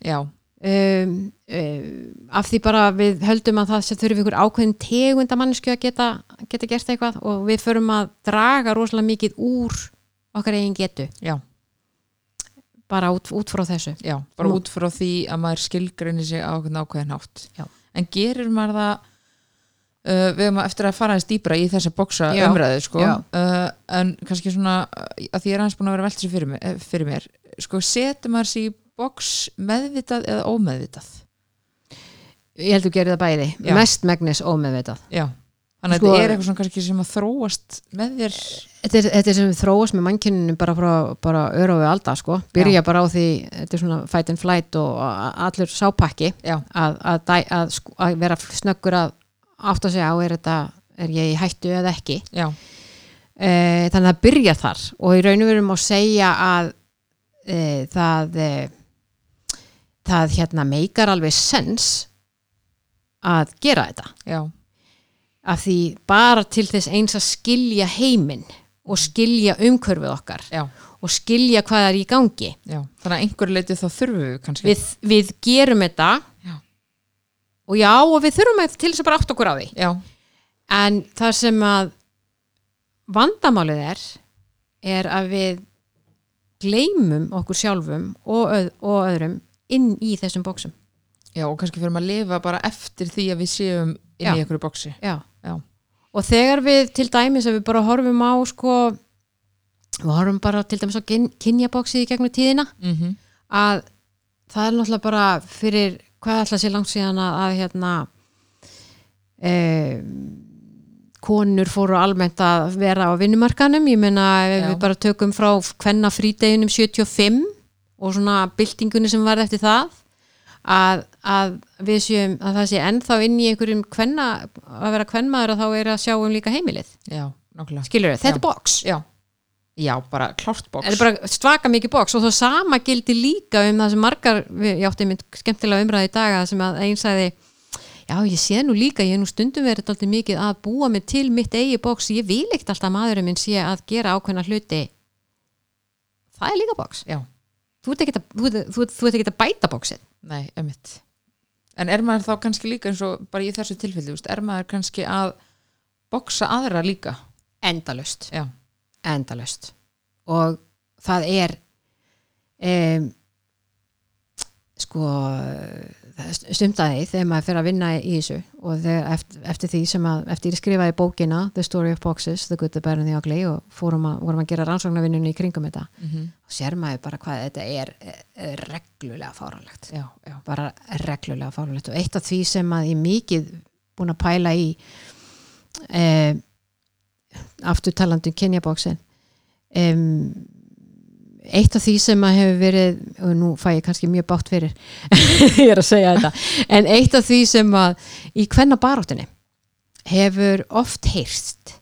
já, um, um, af því bara við höldum að það sem þurfi ykkur ákveðin tegunda mannsku að geta, geta gert eitthvað og við förum að draga rosalega mikið úr okkar eigin getu. Já, bara út, út frá þessu. Já bara Nú- út frá því að maður skilgrinni sig á ákveðin hátt. Já. en gerir maður það uh, við erum eftir að fara aðeins dýbra í þessa bóksa umræðu sko. Uh, en kannski svona uh, að því ég er aðeins búin að vera veltið fyrir, mér- eh, fyrir mér sko setur maður sig í bóks meðvitað eða ómeðvitað? Ég held þú gerir það bæði, Já. mest megnis ómeðvitað. Já. Þannig að Sko- þetta er eitthvað svona sem að þróast með þér. Þetta er, þetta er sem þróast með mannkyninu bara frá bara öru við alda sko. Byrja bara á því, þetta er svona fight and flight og allur sápakki. Já, að, að, að, sk- að vera snöggur að átta sig á er þetta er ég í hættu eða ekki? Já, e, þannig að það byrja þar. Og í raun og veru má segja að e, það e, það hérna meikar alveg sens að gera þetta. Já, af því bara til þess eins að skilja heiminn og skilja umhverfið okkar já, og skilja hvað er í gangi. Já þannig að einhver leiti þá þurfum við kannski við, við gerum þetta Já. og já og við þurfum að til þess að bara átt okkur á því. Já, en það sem að vandamálið er er að við gleymum okkur sjálfum og, öð, og öðrum inn í þessum bóksum já og kannski fyrir að lifa bara eftir því að við séum inn Já. í einhverju bóksi já. Já. og þegar við til dæmis að við bara horfum á sko við horfum bara til dæmis á kyn- kynjabóksið í gegnum tíðina mm að það er náttúrulega bara fyrir hvað ætla sér langt síðan að, að hérna e, konur fóru almennt að vera á vinnumarkanum ég meina ef Já. við bara tökum frá hvenna frídeginum 75 og svona byltingunni sem var eftir það að, að við séum að það sé ennþá inn í einhverjum hvenna, að vera hvennmaður að þá er að sjá um líka heimilið. Já, skilur við, þetta er box. Já, já, bara er bara svaka mikið bóks og þá sama gildi líka um það sem margar, ég átti mynd skemmtilega umræði í daga sem að einn sagði já ég sé nú líka, ég hef nú stundum verið alltaf mikið að búa mig til mitt eigi bóks ég vil ekkert alltaf að maðurinn minn sé að gera ákveðna hluti. Það er líka bóks já, þú ert ekkert að, þú, þú, ert- ekkert að bæta bóksið nei, emitt en er maður þá kannski líka eins og bara í þessu tilfelli, er maður kannski að bóksa aðra líka? Endalust já, endalust og það er um, sko stumtaði þegar maður fyrir að vinna í þessu og þegar, eftir, eftir því sem að eftir ég skrifaði bókina The Story of Boxes, The Good, The Bad and The Ugly og fórum að, vorum að gera rannsóknarvinnunni í kringum þetta mm og sér maður bara hvað þetta er, er reglulega fáránlegt. Já, já, bara reglulega fáránlegt. Og eitt af því sem að ég mikið búin að pæla í eh, aftur talandi um kynjabóksin um, eitt af því sem að hefur verið og nú fæ ég kannski mjög bátt fyrir [laughs] ég er að segja þetta en eitt af því sem að í hvenna baróttinni hefur oft heyrst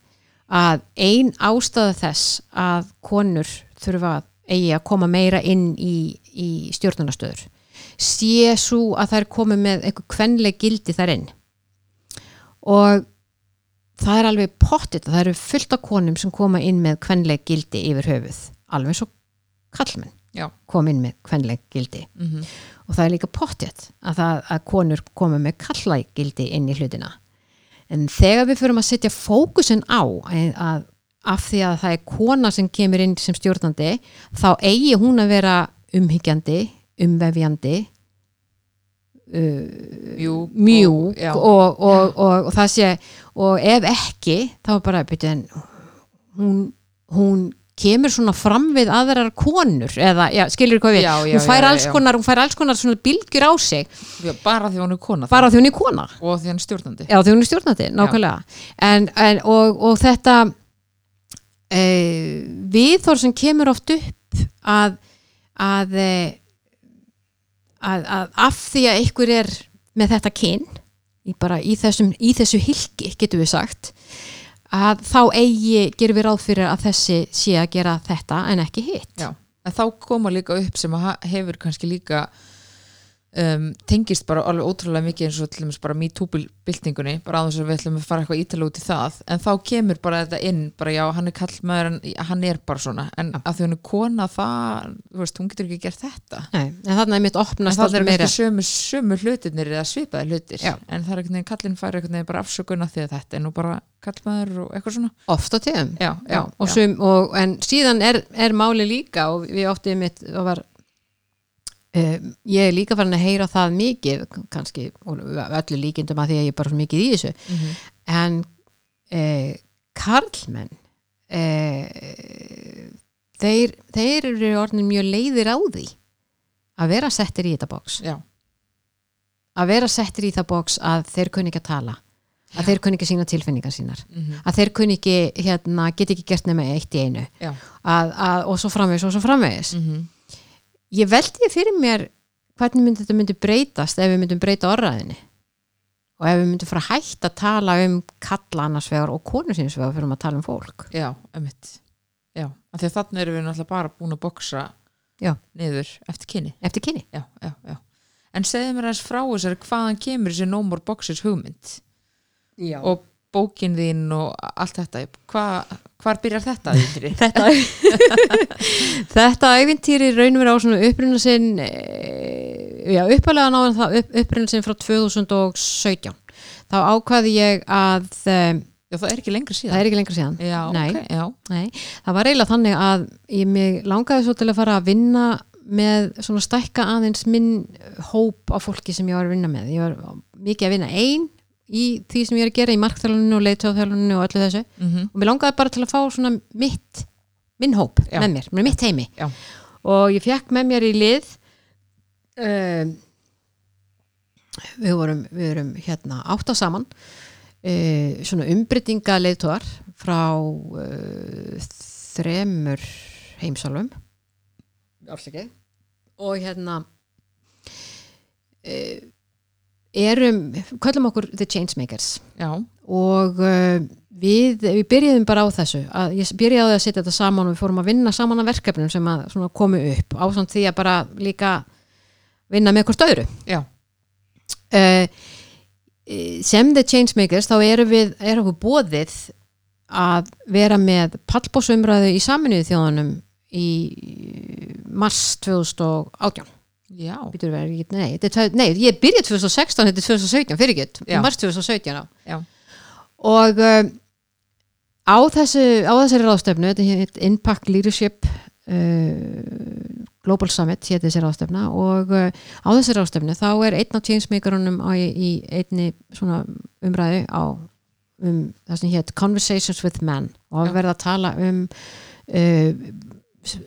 að ein ástæða þess að konur þurfa að eigi að koma meira inn í, í stjórnunastöður sé svo að það er komið með einhver kvenleg gildi þar inn. Og það er alveg pottit það eru fullt af konum sem koma inn með kvenleg gildi yfir höfuð alveg svo kallmenn kom inn með kvenleg gildi. Mm og það er líka pottit að, að konur koma með kallæg gildi inn í hlutina. En þegar við förum að setja fókusin á að, af því að það er kona sem kemur inn sem stjórnandi þá eigi hún að vera umhyggjandi umvefjandi uh, Mjúk mjúk og- og, og, og, það sé og ef ekki þá er bara byrju, en hún, hún kemur svona fram við aðrar konur eða, já, skilur hvað við Já, já, hún fær alls konar, hún fær alls konar svona bylgjur á sig. Bara því hún er kona bara því hún er kona. Og því hann er stjórnandi. Já því hún er stjórnandi, nákvæmlega. En, en, og, og þetta e, viðþór sem kemur oft upp að að, e, að að af því að einhver er með þetta kyn í, bara í, þessum, í þessu hilki getum við sagt að þá eigi gerum við ráð fyrir að þessi sé að gera þetta en ekki hitt. Já, en þá koma líka upp sem hefur kannski líka um, tengist bara alveg ótrúlega mikið eins og til dæmis bara MeToo-byltingunni bara að þess að við ætlum að fara eitthvað ítala út í það. En þá kemur bara þetta inn bara já, hann er kallmaður hann er bara svona. En að því hún er kona það þú veist, hún getur ekki gert þetta. Nei, en þarna er mitt opnast það er aldrei meira. kannski sömu, sömu hlutirnir eða svipaði hlutir. Já. en það er einhvern veginn kallinn fær einhvern veginn bara afsökun af því að þetta er nú bara kallmaður og eitthvað svona. Oft á tíðum. Já, og, Sum, og en síðan er, er máli líka og við óttið mitt og var um, ég er líka farin að heyra það mikið kannski öllu líkindum að því að ég er bara svo mikið í þessu. Mm -hmm. en eh, karlmenn eh, þeir, þeir eru orðin mjög leiðir á því að vera settir í þetta bóks já, að vera settir í það bóks að þeir kunni ekki að tala að þeir kunni ekki sína tilfinningar sínar mm að þeir kunni ekki, hérna, get ekki gert nema eitt í einu. Já. að, að, og svo framvegis og svo framvegis. Mm ég veldi fyrir mér hvernig myndi þetta myndi breytast ef við myndum breyta orðræðinni og ef við myndum fara hætta að tala um kalla annars vegar og konur síns vegar fyrir að tala um fólk. Já, emitt Já, af því að þannig erum við náttúrulega bara búin að boksa Já. niður eftir kynni eftir kynni já, já, já. En segðu mér aðeins frá þessari hvaðan kemur þessi No More Boxes hugmynd? Já. og bókin þín og allt þetta. Hva, hvar byrjar þetta? Ævintýri? [laughs] þetta þetta æfintýri raun og vera á svona uppruna sinn já, uppalega náðan það upp, uppruna sinn frá 2017 þá ákvaði ég að um, Já, það er ekki lengra síðan það er ekki lengra síðan Já, Nei. ok, já Nei, það var eiginlega þannig að ég mig langaði svo til að fara að vinna með svona stækka aðeins minn hóp af fólki sem ég var að vinna með. Ég var mikið að vinna ein í því sem ég er að gera í markþjáluninu og leittáðþjáluninu og öllu þessu mm og mér langaði bara til að fá svona mitt minn hóp Já. með mér, mitt heimi Já. og ég fekk með mér í lið um, við vorum, við vorum hérna átta saman uh, svona umbreytinga leiðtóðar frá uh, þremur heimsálfum Afsakið. og hérna uh, erum köllum okkur The Changemakers Já, og uh, við, við byrjuðum bara á þessu að ég byrjaði að setja þetta saman og við fórum að vinna saman að verkefnum sem að svona komu upp á samt því að bara líka vinna með hvort öðru. Uh, sem The Changemakers þá erum við, erum við bóðið að vera með pallbósumræðu í saminuðu þjóðunum í mars 2018 við ekki, nei, þetta tvö- nei, ég byrjaði 2016, þetta er 2017, fyrir ekki, Já. mars 2017 á. Já. Og um, á, þessu, á þessari heit Impact Leadership uh, Global Summit, hétt þessi ráðstefna og uh, á þessari ráðstefnu þá er einn af changemakerunum á, í einni svona umræðu á um það sem hétt Conversations with Men og að verða að tala um uh,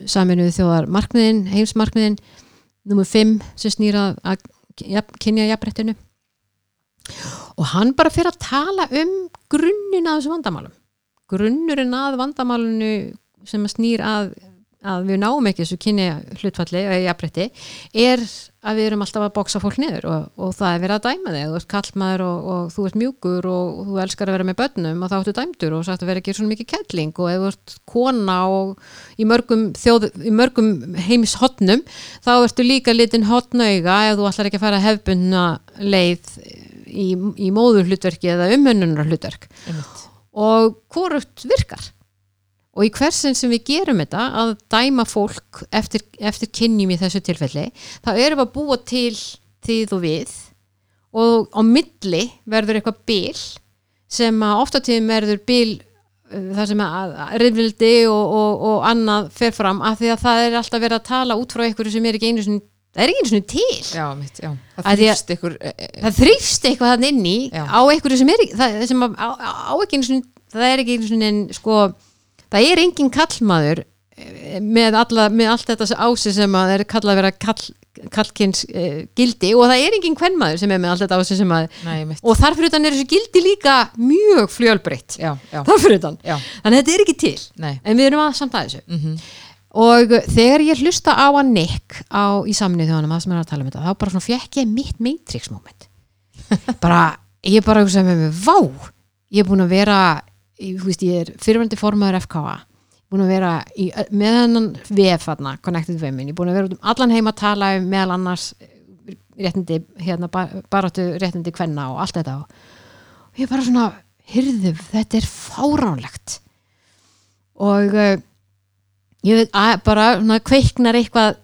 saminuðu þjóðar markmiðin, heimsmarkmiðin nummer 5 sem snýra að kynja jafnréttinu. Og hann bara fyrir að tala um grunnin að þessu vandamálum. Grunnurinn að vandamálinu sem að snýr að að við náum ekki þessu kynni hlutfalli eða jafnrétti er að við erum alltaf að bóksa fólk niður og, og það er verið að dæma þig, þú ert kallmaður og, og þú ert mjúkur og, þú elskar að vera með börnum og þá ertu dæmdur og sagt að vera ekki svona mikið kettling og ef þú ert kona og í mörgum, þjóð, í mörgum heimis hotnum þá ertu líka litin hotnauga ef þú ætlar ekki að fara hefbundna leið í, í móður hlutverki eða umhönnunar hlutverk einmitt. og hvorugt virkar og í hversin sem við gerum þetta að dæma fólk eftir, eftir kynjum í þessu tilfelli þá erum við að búa til þið og við og á milli verður eitthvað bil sem að ofta tíðum verður bil uh, það sem að reyfildi og, og, og annað fer fram af því að það er alltaf verið að tala út frá einhverju sem er ekki einu sinni það er ekki einu sinni til já, mitt, já. Að það að- þrýfst ykkur e, e, það þrýfst eitthvað þannig inn í Já. á einhverju sem er ekki það, sem að, á, á, á ekki einu sinni það er ekki einu sinni sko, það er engin kallmaður eh, með, alla, með allt þetta ási sem að er kallað að vera kall, kallkins uh, gildi og það er engin kvenmaður sem er með allt þetta ási sem að Nei, og þar fyrir utan er þessu gildi líka mjög fjölbreytt. Já, já, þar fyrir utan, já, þannig að þetta er ekki til nei. en við erum að samt að þessu. Mm og þegar ég hlusta á að Nick á, í samnið þjóðanum að sem er að tala um þetta þá bara svona fekk ég mitt Matrix moment [laughs] bara, ég bara hugsaði með mig, vá ég er búin að vera ég, veist, ég er fyrirvændi formaður FKA búin að vera í, með hennan VF þarna, Connected Women, ég er búin að vera út um allan heim að tala um meðal annars réttindi, hérna, baráttu réttindi kvenna og allt þetta. Og ég bara svona, hyrðu, þetta er fáránlegt. Og uh, ég veit að bara svona, kveiknar eitthvað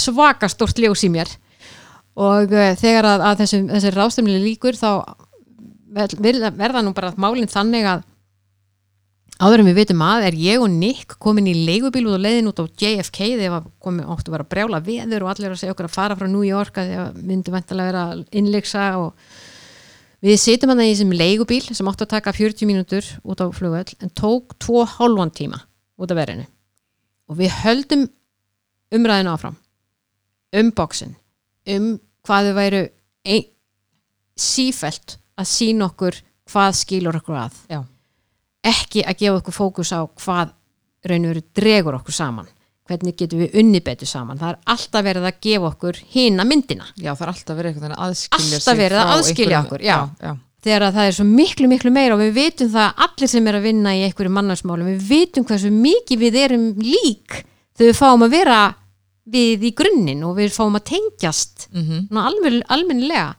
svaka stórt ljós í mér. Og uh, þegar að, að þessu, þessi ráðstöfnilega líkur þá verða nú bara málinn þannig að áður en við vitum að er ég og Nick komin í leigubíl út á leiðin út á JFK þegar komin áttu að vera að brjála veður og allir að segja okkur að fara frá New York að þegar myndi vantilega vera að innleiksa og við sitjum hann í þessum leigubíl sem áttu að taka 40 mínútur út á flugvöll en tók 2,5 tíma út af verinu og við höldum umræðinu áfram um bóksin um hvað þau væru ein, sífelt að sína okkur hvað skilur okkur að Já. Ekki að gefa okkur fókus á hvað raun og veru dregur okkur saman. Hvernig getum við unni betur saman? Það er alltaf verið að gefa okkur hina myndina. Já, það er alltaf verið að aðskilja Alltaf verið að aðskilja okkur, já. já, þegar að það er svo miklu miklu meira og við vitum það að allir sem er að vinna í einhverju mannarsmálum við vitum hversu mikið við erum lík þegar við fáum að vera við í grunninn og við fáum að tengjast svona almen, almennilega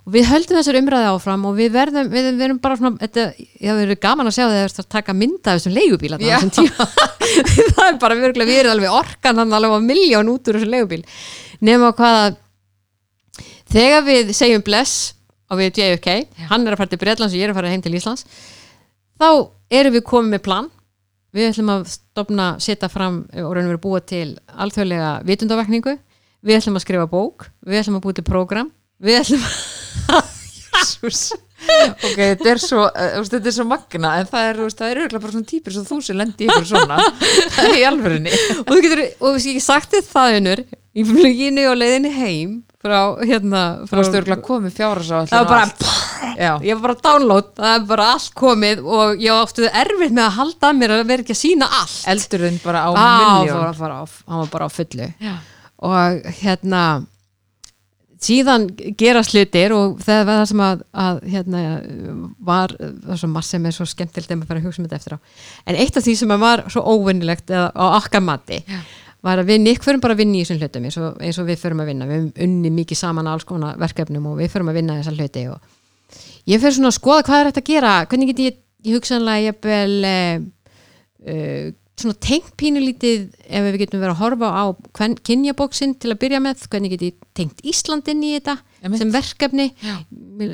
og við höldum þessar umræði áfram og við verðum, við, við erum bara svona þetta, já, við erum gaman að sjá þegar það er að taka mynda af þessum leigubíl þessum tíma. [laughs] það er bara virkulega, við erum alveg orkan hann alveg á miljón út úr þessum leigubíl. Nema hvað að þegar við segjum bless og við JFK, hann er að fara til Breitlands og ég er að fara heim til Íslands þá erum við komið með plan. Við ætlum að stopna, setja fram og raunum við að búa til alþjóðlega vitundavakningu, við ætlum að skrifa bók. Við ætlum að búa til prógram. Við ætlum Jésús. Ok, þetta er svo uh, þetta er svo magna, en það er, þú það er örgulega bara svona típur svo þú sem lendi ykkur svona. Það er í alvörinni og þú getur, og við ekki sagt þið það unnur í fluginu og leiðinni heim frá hérna þú frá, örgulega komið fjárasa það var bara, já, ég var bara download það er bara allt komið og ég áttu erfitt með að halda að mér að vera ekki að sína allt. Eldurinn bara á miljón hann var bara á fullu. Já. og hérna síðan gera slutir og það var það sem að, að hérna, var það svo margt sem er svo skemmtilegt ef maður fyrir að hugsa um þetta eftir á en eitt af því sem var svo óvinnilegt á okkar mati Já. var að við Nick förum bara að vinna í þessum hlutum eins og, eins og við förum að vinna, við höfum unni mikið saman á alls konar verkefnum og við förum að vinna þessa hluti og ég fyrir svona að skoða hvað er þetta að gera hvernig get ég, ég hugsanlega ég bel uh, svona tengt pínulítið ef við getum verið að horfa á kynjabóksinn til að byrja með, hvernig get ég tengt Íslandin í þetta Einmitt. sem verkefni?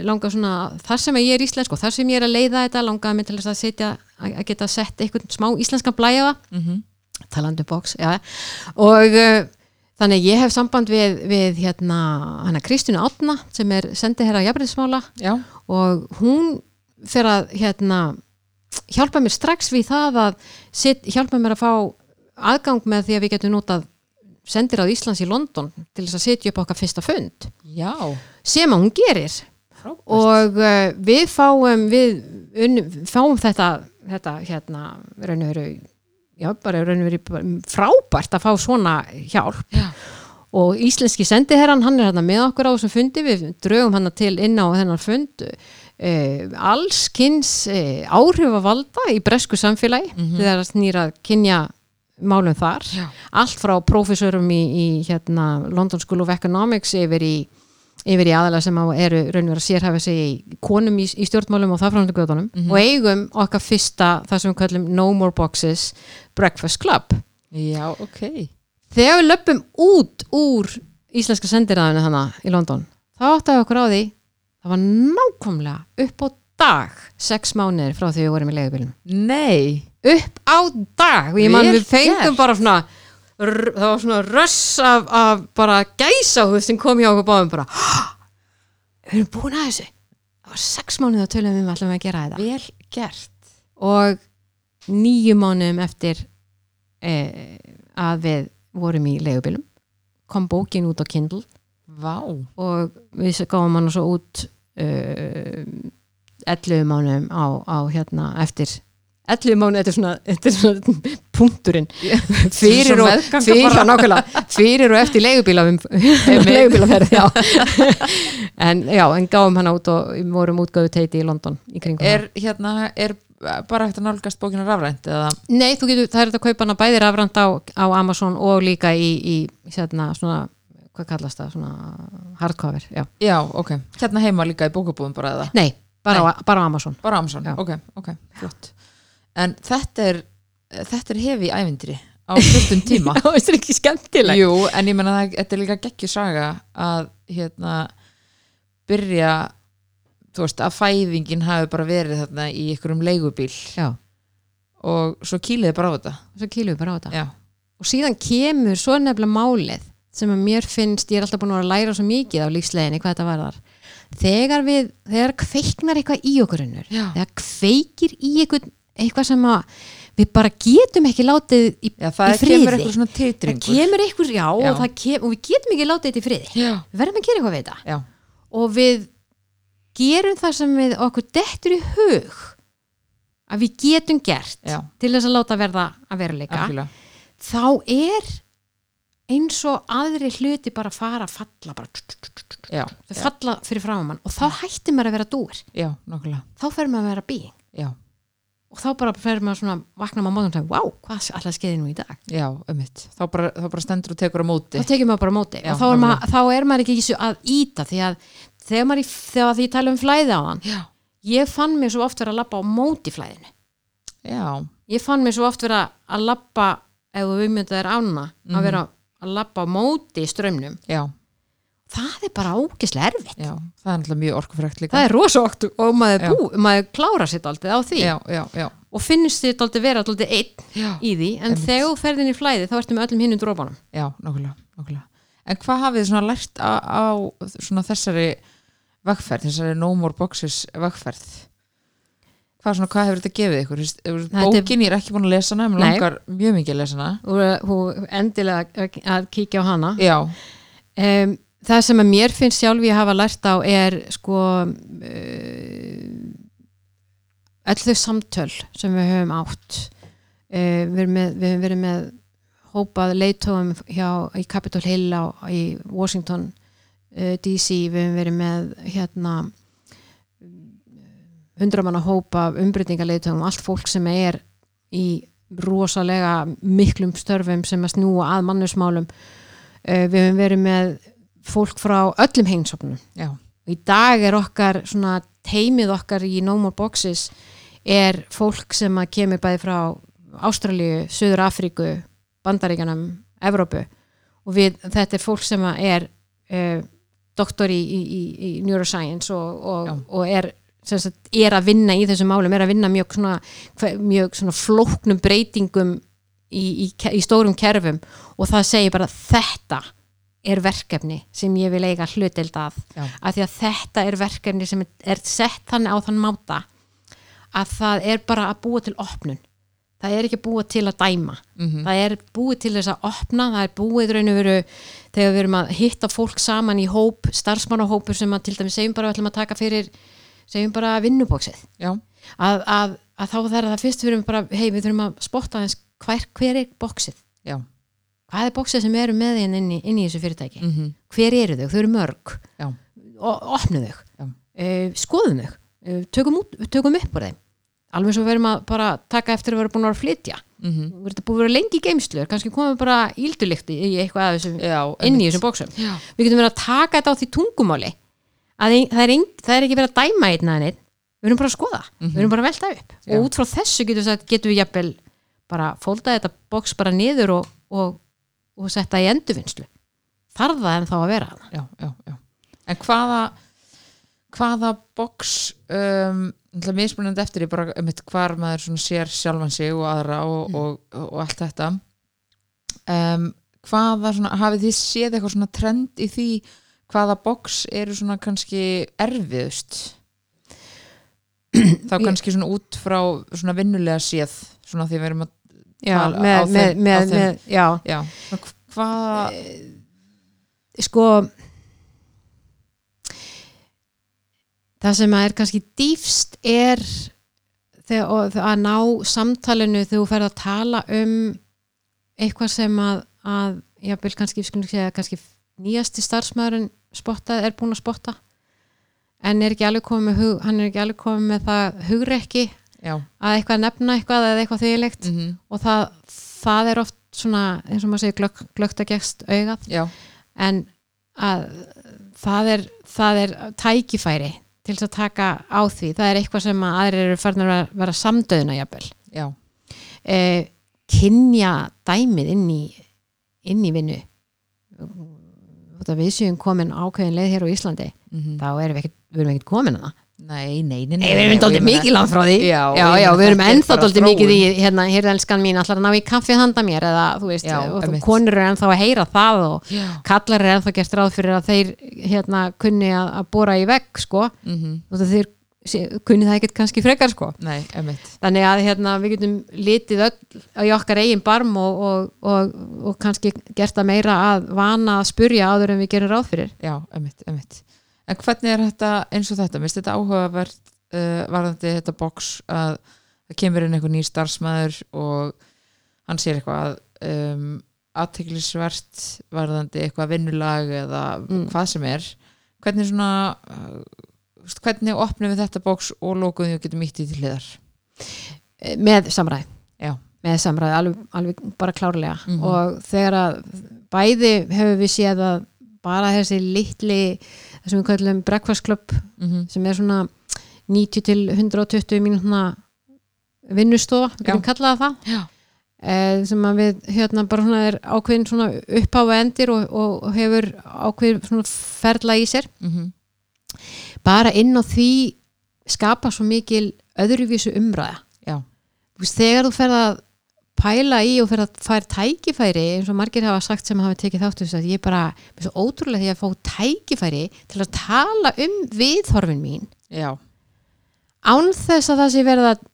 Langar svona, þar sem ég er íslensk og þar sem ég er að leiða þetta, langaði mig til að setja að að geta sett einhvern smá íslenskan blæja mm talandi um bóks, já. Og uh, þannig að ég hef samband við, við hérna, hana Kristínu Átna sem er sendið hér á jafnriðsmála já, og hún fyrir að hérna, hjálpa mér strax við það að set, hjálpa mér að fá aðgang með því að við getum notað sendir á Íslands í London til þess að setja upp okkar fyrsta fund. Já. Sem að hún gerir. Frábært. og uh, við fáum við unnum, fáum þetta, þetta hérna raun og veru já, bara raun og bara frábært að fá svona hjálp. Já. og íslenski sendiherran, hann er hérna með okkur á þessum fundi, við draugum hann til inn á þennan fund uh, allskins uh, áhrifavalda í bresku samfélagi þegar það snýra kynja málum þar Já. allt frá prófessorum í, í hérna, London School of Economics yfir í, yfir í aðalega sem eru raunverð að sérhafa sig í konum í, í stjórnmálum og það frá hann göðunum og eigum okkar fyrsta það sem við kallum No More Boxes Breakfast Club Já, ok. þegar við löpum út úr íslenska sendiræðinu hana í London þá áttaði okkur á því það var nákvæmlega upp á dag sex mánuðir frá því við vorum í leigubílum Nei. upp á dag og ég man við fengum gert. bara svona það var svona röss af, af bara gæsáhuð sem kom hjá okkur báðum bara við erum búin að þessu það var sex mánuð að tölum við ætlum að gera þetta Vel gert. og nýju mánuðum eftir e, að við vorum í leigubílum kom bókin út á Kindle Vá. og við gáum hann svo út 11 mánuðum á, á hérna eftir. 11 mánuð, þetta er svona, þetta er svona punkturinn. [laughs] Fyrir Svo og, fyrir, fyrir og eftir leigubíla [laughs] leigubílaferð já. [laughs] en já, en gáum hann út og vorum útgöðu teiti í London í. Er hérna, er bara eftir nálgast bókina rafrænt eða? Nei, þú getur, það er þetta að kaupa hana bæði rafrænt á, á Amazon og líka í, í hérna, svona, hvað kallast það svona hardcover, já. Já, ok. Hérna heima líka í bókabúðum bara eða? Nei, bara, Á, bara á Amazon Bara Amazon, Já. ok, ok, flott. En þetta er, þetta er hefi ævindri á stundum tíma. [laughs] Já, þetta er ekki skemmtileg Jú, en ég menna það, þetta er líka geggju saga að hérna byrja þú veist, að fæðingin hafi bara verið þarna í einhverjum leigubíl Já, og svo kýliði bara á þetta svo kýlum við bara á þetta Já, og síðan kemur svo nefnilega málið sem að mér finnst, ég er alltaf búin að læra svo mikið á lífsleginni hvað þetta varðar. Þegar við, þegar kveiknar eitthvað í okkur unnur, þegar kveikir í eitthvað, eitthvað sem að við bara getum ekki látið í, Já það í friði. kemur eitthvað svona það kemur eitthvað, já, Já. Og, kem, og við getum ekki látið þetta í friði. Já, við verðum að gera eitthvað við þetta. Og við gerum það sem við okkur dettur í hug að við getum gert til þess að láta verða að veruleika. Þá er eins og aðri hluti bara fara að falla bara, Já, þau já, falla fyrir framan og þá hættir maður að vera dúr já, þá fer maður að vera bí Já, og þá bara fer maður svona vakna maður á mótum og segja, wow, hvað alltaf skeiði nú í dag? Já, ummitt Þá bara, þá bara stendur og tekur á móti. Þá tekið maður bara á móti. Og þá er, maður, þá er maður ekki þessu að íta því að þegar maður þegar því ég tala um flæði á hann ég fann mig svo oft vera að labba á móti flæðinu. Ég fann mig svo oft vera að labba ef þú ummyndað er ána Mhm. að vera að labba á móti strömmnum já, það er bara ógislega erfitt. Já Það er náttúrulega mjög orkufrækt líka. Það er rosókt og maður, bú, maður klára sér aldrei á því. Já, já, já, og finnst þér aldrei vera aldrei einn í því. En þegar þú ferðin í flæði þá ertu með öllum hinnum drópanum já, nokkulega, nokkulega En hvað hafið þið lært á, á svona þessari vegferð, þessari No More Boxes vegferð? Hvað, svona, hvað hefur þetta gefið ykkur? Bókin, ég er ekki búin að lesa hana, mér langar mjög mikið að lesa hana. og hún endilega að- kíkja á hana. Já, um, það sem að mér finnst sjálf ég hafa lært á er sko uh, öll þau samtöl sem við höfum átt. Uh, við, með, við höfum verið með hópað leitóum hjá í Capitol Hill á, í Washington uh, DC, við höfum verið með hérna hundramanna hópa umbreytingarleitóum, allt fólk sem er í rosalega miklum störfum sem að snúa að mannusmálum uh, við höfum verið með fólk frá öllum heimsóknum já, og í dag er okkar svona teimið okkar í No More Boxes er fólk sem að kemur bæði frá Ástralíu, Suður Afríku Bandaríkanum, Evrópu. Og við, þetta er fólk sem er uh, doktor í, í, í, neuroscience og, og, og er, sagt, er að vinna í þessum málum, er að vinna mjög svona, mjög svona flóknum breytingum í, í, í stórum kerfum. Og það segir bara þetta er verkefni sem ég vil eiga hlutild að. Af því að þetta er verkefni sem er sett þannig á þann máta að það er bara að búa til opnun. Það er ekki að búa til að dæma. Mhm, það er búið til þess að opna það er búið raun og veru þegar við erum að hitta fólk saman í hóp starfsmannahópur sem að til dæmis segjum bara við ætlum að taka fyrir segjum bara vinnubóksið að, að, að þá þarf það fyrst við bara, hei við þurfum að spotta þess hver, hver er bóksið já, hvað er bóksið sem eru með inn, inn, í, inn í þessu fyrirtæki? Mm hver eru þau, þau eru mörg. Já. og opnu þau. Uh, skoðum þau, uh, tökum, út, tökum upp úr þeim. Alveg svo við erum að bara taka eftir að vera búin að flytja. Mhm, við erum búin að vera lengi í geimslu kannski komum við bara íldulikt í eitthvað já inn í þessum bóksum já, við getum verið að taka þetta á því tungumáli að það, er ein, það er ekki verið að dæma einn að einn við erum bara að skoða, við erum bara að velta upp. Já. og út frá þessu getum við, getum við jafnvel bara fólda þetta bóks bara niður og, og, og setta í endurvinnslu. Þarf það en þá að vera já, já, já. en hvaða hvaða box um, mismunandi eftir í bara um hvar maður sér sjálfan sig og aðra og, og, og, allt þetta. Um, hvaða svona, hafið þið séð eitthvað trend í því hvaða box eru svona kannski erfiðust [clears throat] þá kannski svona út frá svona vinnulega séð svona því við erum að Já, Tala á með, þeim- með, á með, þeim. með, já, já, hvaða sko það sem að er kannski dýfst er þegar, og, að ná samtalinu þegar þú ferð að tala um eitthvað sem að, að jáfnvel kannski, kannski nýjasti starfsmæðurinn spottað er búin að spotta. En er ekki alveg komið með hug, hann er ekki alveg komið með það hugrekki já, að eitthvað nefna eitthvað eða eitthvað þýðilegt mm og það, það er oft svona, eins og maður segir glögg, glögt að gegst augað. Já, en að það er, það er tækifæri til þess að taka á því. Það er eitthvað sem að aðrir eru farin að vera, vera samdöðuna jafnvel. Já, e, kynja dæmið inn í inn í vinnu að við séum komin ákveðin leið hér á Íslandi mm þá erum við ekkert, við erum ekkert komin að það nei, nei, nei, Nei, við erum og meina- mikið langt frá því. Já, já, já við erum er ennþá þróun. mikið í hérna, hér elskan mín allar að ná í kaffi handa mér eða þú veist, Já, og þú konur eru ennþá að heyra það og já, kallar er ennþá gert ráð fyrir að þeir hérna kunni að, að bóra í vegg sko, mm og það þeir kunni það ekkert kannski frekar sko. Nei, þannig að hérna, við getum litið öll í okkar eigin barm og, og, og, og kannski gert það meira að vana að spurja áður en við gerum ráð fyrir. Já, emitt, emitt en hvernig er þetta eins og þetta, minnst þetta áhugavert uh, varðandi þetta box að það kemur inn einhver nýr starfsmæður og hann sér eitthvað um, aðteglisvert varðandi eitthvað vinnulag eða Mm. hvað sem er. Hvernig svona hvernig opnum við þetta box og lókuðum við getum ítt í til hliðar? Eh, með samræð já, með samræð, alveg, alveg bara klárlega. Mhm. og þegar að bæði hefur við séð að bara þessi litli það sem við kallum breakfast club mm sem er svona 90 til 120 mínútna vinnustofa, við getum Já. kallað það já, eh, sem að við hérna bara svona er ákveðin svona uppháfa endir og, og hefur ákveðin svona ferla í sér. Mm bara inn á því skapa svo mikil öðruvísu umræða. Já, þegar þú ferð að pæla í og ferð að fær tækifæri eins og margir hafa sagt sem hafa tekið þáttu þess að ég er bara, mér er svo ótrúlega því að fá tækifæri til að tala um viðhorfin mín. Já, án þess að það sé verið að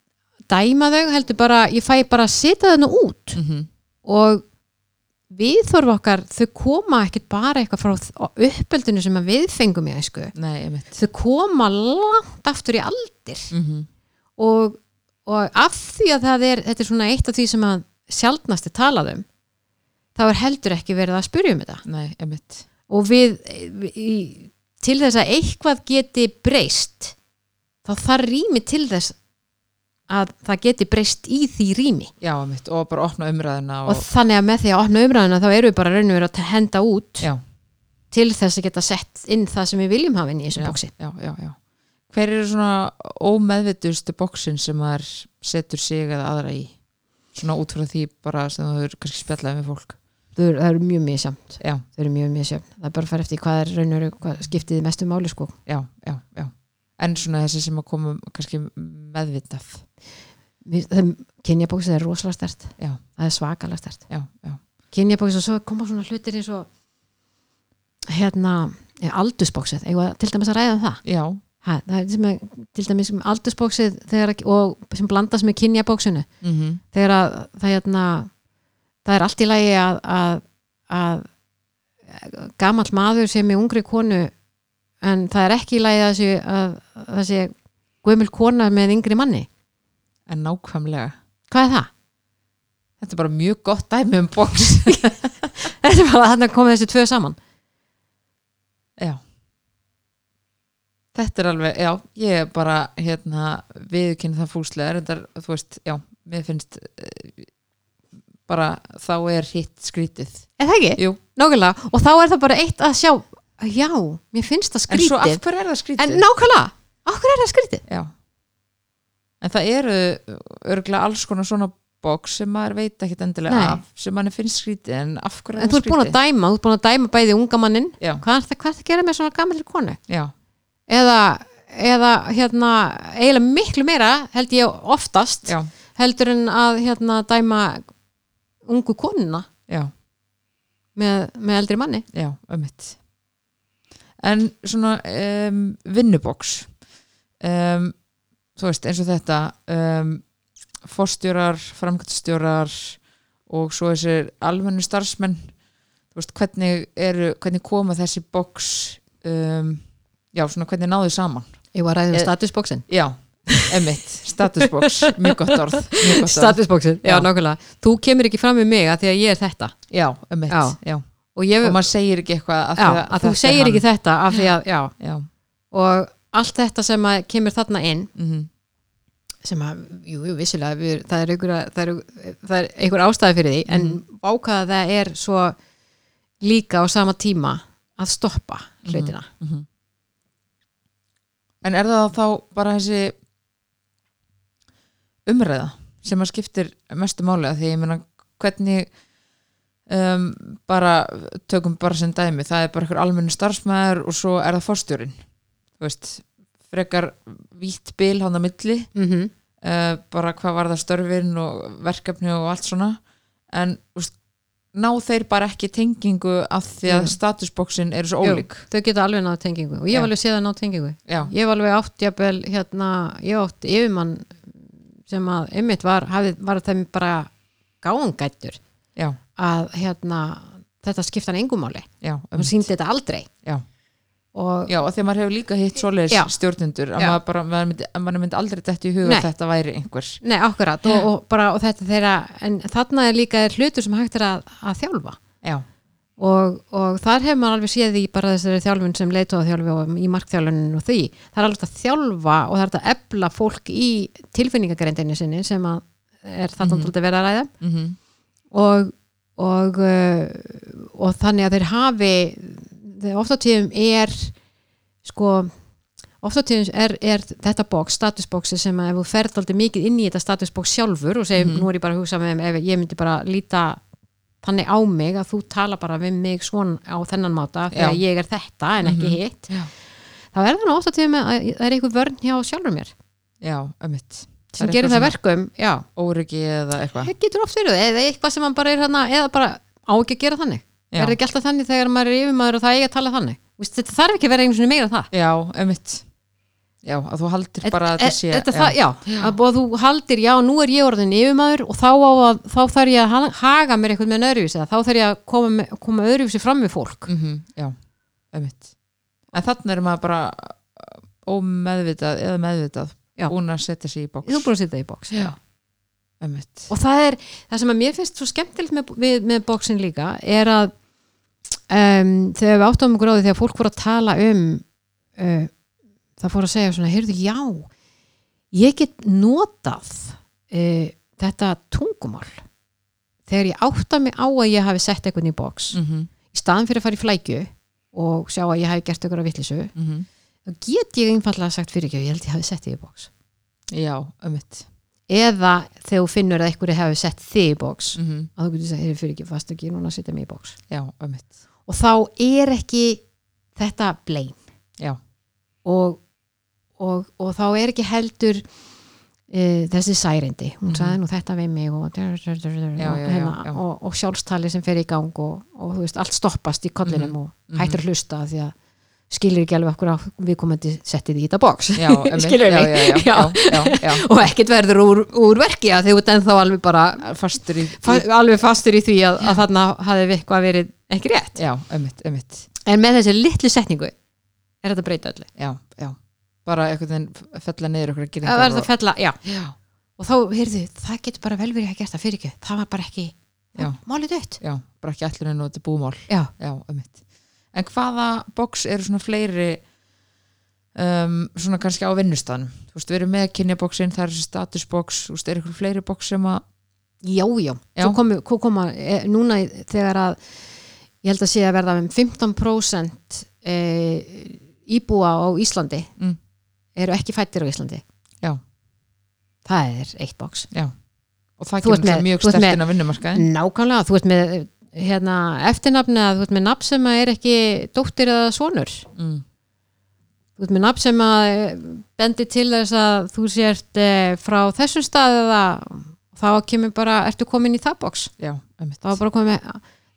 dæma þau heldur bara, ég fæ bara að setja nú út. Mm og viðhorf okkar þau koma ekkert bara eitthvað frá uppeldinu sem við fengum í æsku. Nei, þau koma langt aftur í aldir. Mm og, og af því að það er þetta er svona eitt af því sem að sjaldnast er talað um þá er heldur ekki verið að spyrja um þetta. Nei, og við, við til þess að eitthvað geti breyst þá þarf rými til þess að það geti breyst í því rými. Já, emitt, og bara opna umræðina og, og, þannig að með því að opna umræðuna þá erum við bara raunum verið að henda út já, til þess að geta sett inn það sem við viljum hafa inn í þessu bóksi já, já, já. Hver eru svona ómeðvitustu bóksin sem maður setur sig eða aðra í? Svona út frá því bara sem þú hefur kannski spjallað með fólk. Það eru, það eru mjög misjamt já, það eru mjög misjamt, það er bara að fara eftir hvað er raun og veru, hvað skiptið mestu máli sko. En svona þessi sem að koma kannski meðvitað kynjabóksið er rosalega stert já, það er svakalega stert kynjabóksið og svo koma svona hlutir eins og hérna aldusbóksið, eitthvað til dæmis að ræða um það? Já, ha, það er sem er, til dæmis um aldusbóksið þegar, og sem blandast með kynjabóksinu. Mm þegar að það, hérna, það er allt í lagi að, að, að gamall maður sem er ungri konu en það er ekki í lagi að, sé, að, að það sé gömul kona með yngri manni en nákvæmlega. Hvað er það? þetta er bara mjög gott dæmi um box. [laughs] Þetta er bara þannig að koma þessi tvö saman. Já. Þetta er alveg, já, ég er bara hérna, viðkynna það fúslega. Reyndar, þú veist, já, mér finnst uh, bara þá er hitt skrítið. Er það ekki? Jú. nákvæmlega, og þá er það bara eitt að sjá já, mér finnst það en svo af skrítið. hverju er það en skrítið? nákvæmlega, okkur er það skrítið? Já en það eru örgulega alls konar svona box sem maður veit ekkit endilega Nei. af sem manni finnst skrítið en af hverju en þú ert búin að dæma, þú ert búin að dæma bæði unga mannin já, hvað er það, hvað er það að gera með svona gammal konu? Já, eða, eða hérna, eiginlega miklu meira held ég oftast já, heldur en að hérna dæma ungu konuna með, með eldri manni. Já, ömmitt En svona um, vinnuboks um, Þú veist, eins og þetta um, Forstjórar, framkvæmstjórar og svo þessir almennu starfsmenn Þú veist, hvernig eru hvernig koma þessi boks um, Já, svona hvernig náðu saman ég var að ræða um Eh, statusbóksin Já, ömmitt, statusboks Mjög gott orð, orð. statusbóksin, já, Já. nákvæmlega þú kemur ekki fram með mig að því að ég er þetta Já, ömmitt, Já. já. og, Og maður segir ekki eitthvað já, því að þú segir ekki þetta af því að, já, Já, og allt þetta sem kemur þarna inn. Mhm, sem að, jú, jú, vissilega við, það, er einhver, er, er ástæði fyrir því en Mhm. ákvaða það er svo líka á sama tíma að stoppa hlutina. mhm. En er það þá bara þessi umræða sem að skiptir mestu máli? Að því ég meina hvernig um, bara tökum bara sem dæmi, það er bara einhver almennu starfsmæður og svo er það forstjórin þú veist, frekar vítt bil hann að milli. Mm -hmm. uh, bara hvað var það störfin og verkefni og allt svona. En veist, ná þeir bara ekki tengingu af því að Jú. statusbóksin eru svo Jú. ólík. þau geta alveg náð tengingu og ég hef alveg séð að ná tengingu. Já, ég hef alveg átt jafnvel hérna, ég átt yfirmann sem að ymmit var, hafði, var þeim bara gáangættur já, að hérna, þetta skipta hann engumáli og síndi þetta aldrei. Já. Og Já, og þegar maður hefur líka hitt svoleiðis Já. stjórnundur að maður, bara, maður, myndi, að maður myndi aldrei dætt í huga að þetta væri einhver. Nei, akkurat og, og, bara, og þetta þeirra en þarna er líka hlutur sem hægt er að, að þjálfa. Já, og, og þar hefur maður alveg séð í bara þessari þjálfun sem leitóða þjálfi og í markþjálfunin og því. Það er alveg að þjálfa og það er að efla fólk í tilfinningagrindinni sinni sem að er þarna mm. -hmm. verið að ræða. Mm og og, uh, og þannig að þeir hafi þeir ofta tíðum er sko ofta tíðum er, er þetta bóks, statusbóksi sem að ef þú ferð aldrei mikið inn í þetta statusbóks sjálfur og segir, Mhm. nú er ég bara að hugsa með ef ég myndi bara líta þannig á mig að þú tala bara við mig svona á þennan máta þegar ég er þetta en ekki Mhm. hitt Já. þá er það ofta tíðum að það er einhver vörn hjá sjálfur mér já, ömmitt sem er gerir það verkum, Óryggi eða eitthvað það getur oft verið, eða eitthvað sem bara er hana, eða bara á ekki að gera þannig er það ekki alltaf þannig þegar maður er yfirmaður og það eigi að tala þannig? Vist, þetta þarf ekki að vera einu svona meira það. Já ömmitt Já, að þú haldir bara að E- þetta sé þetta það, já, að að þú haldir já, nú er ég orðin yfirmaður og þá, á að, þá þarf ég að ha- haga mér eitthvað með öðruvísi þá þarf ég að koma, með, koma öðruvísi fram við fólk. Mm Já, ömmitt En þannig er maður bara ómeðvitað eða meðvitað Já. búin að setja sig í bóks þú búin að setja í bóks Já, ömmitt og það er, það sem að mér finnst svo skemmtilegt með, við, með bóksin líka er að um, þegar við áttum okkur á því þegar fólk voru að tala um uh, það fór að segja svona, heyrðu, já ég get notað uh, þetta tungumál. Þegar ég átta mig á að ég hafi sett eitthvað í bóks mm -hmm. í staðan fyrir að fara í flækju og sjá að ég hafi gert eitthvað vittlisu þá get ég einfallega sagt fyrir ekki og ég held ég hafi sett þig í bóks Já, ömmitt eða þegar þú finnur að einhverju hafi sett þig í bóks mm -hmm. að þú getur sagt, heyrðu fyrir ekki, fast ekki núna setja mig í bóks Já, ömmitt og þá er ekki þetta blein og, og, og þá er ekki heldur uh, þessi særendi hún Mhm. sagði nú þetta við mig og, hérna, og, og sjálfstali sem fer í gang og, og þú veist, allt stoppast í kollinum Mhm. og Mhm. hættur hlusta því að skilur ekki alveg okkur á við komandi settið í þetta [laughs] já, já, já. og ekkert verður úr, úr verki að þau ert ennþá alveg bara Fastur í fa alveg fastur í því að, að þarna hafi við eitthvað verið ekki rétt. Já, ömmitt, ömmitt en með þessi litlu setningu er þetta að breyta öllu. Já, já. Bara einhvern veginn fella niður okkur að gera að fella, já, Já, og þá, heyrðu, það getur bara vel verið að gert það fyrir ekki, það var bara ekki málið dött. Bara ekki allir en er búmál. Já, já, einmitt en hvaða box eru svona fleiri um, svona kannski á vinnustanum þú veist, við erum með kynjaboxin, það er þessi statusbox þú veist, er ykkur fleiri box sem að já, já, svo komu, kom, koma e, núna þegar að ég held að sé að verða um 15% e, íbúa á Íslandi Mm. eru ekki fættir á Íslandi. Já, það er eitt já. Og það kemur mjög þú ert sterkt með- inn á vinnumarkaðin nákvæmlega, þú ert með hérna, eftirnafni að þú ert með nafn sem að er ekki dóttir eða sonur. Mm. þú ert með nafn sem að eh, bendir til þess að þú sért e, frá þessum stað eða þá kemur bara, ertu komin í það box já, einmitt. Þá er bara komið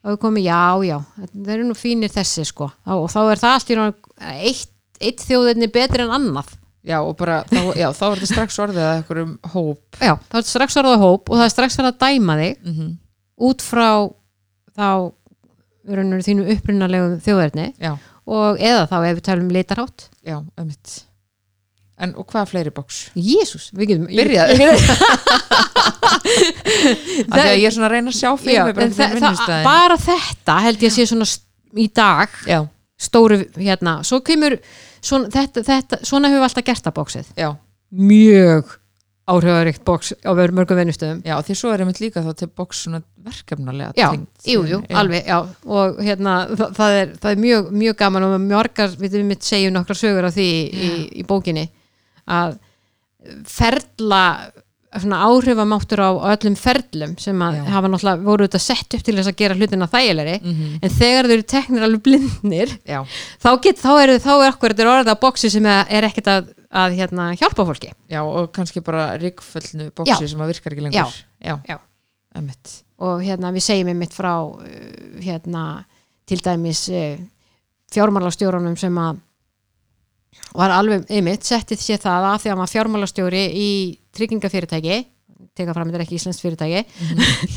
þá er komið, já, já, þeir eru nú fínir þessi sko, og þá er það allt í náttúrulega eitt, eitt þjóðinni betri en annað. Já, og bara, þá, já, þá er þetta strax orðið að einhverjum hóp. Já, þá er strax orðað hóp og það er strax verið að dæma þig mm -hmm. út frá þá raunur þínu upprunalegu þjóðverðni og eða þá ef við talum litarhátt. Já, einmitt. En og hvað fleiri box? Jésús, við getum Byrjaðu. [laughs] af því að ég er svona að reyna að sjá fyrir mig bara bara þetta held ég að sé svona í dag já, stóru hérna, svo kemur svona, þetta, þetta, svona hefur við alltaf gert að bóksið já, mjög áhrifaríkt bóks á mörgum vinnustöðum. Já, því svo er einmitt líka þá til box svona verkefnalega Já, tengt. jú, alveg, já. Og hérna, það, það, er, það er mjög, mjög gaman og mjörgar, við mitt segjum nokkra sögur af því í, í bókinni. Að ferla áhrifamáttur á, á öllum ferlum sem að Já. hafa náttúrulega voru þetta sett upp til þess að gera hlutina þægilegri Mhm. en þegar þau eru teknir alveg blindnir já, þá, þá eru þá er okkur þetta að boxi sem er er ekkert að, að hérna, hjálpa fólki já, og kannski bara ríkföllnu Já. sem að virkar ekki lengur Já. já, og hérna við segjum einmitt frá uh, hérna til dæmis uh, fjármálastjórunum sem að var alveg einmitt settið sér það að því að maður fjármálastjóri í tryggingafyrirtæki teka fram þetta er ekki íslenskt fyrirtæki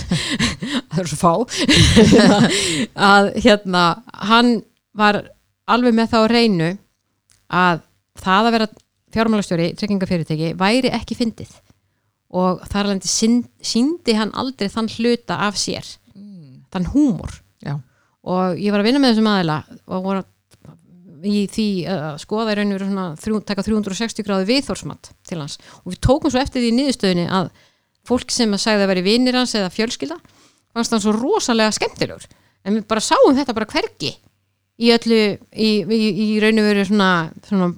[laughs] það er svo fá. [laughs] Að hérna hann var alveg með þá að reynu að það að vera fjármálastjóri í tryggingafyrirtæki væri ekki fyndið. Og þar alveg síndi hann aldrei þann hluta af sér þann húmor. Já, og ég var að vinna með þessum aðila og voru í því að skoða í raun og veru taka 360 gráði viðþórsmatt til hans. Og við tókum svo eftir því í niðurstöðunni að fólk sem að sagði að veri vinir hans eða fjölskylda fannst hann svo rosalega skemmtilegur. En við bara sáum þetta bara hvergi í öllu í, í, í raun og veru svona, svona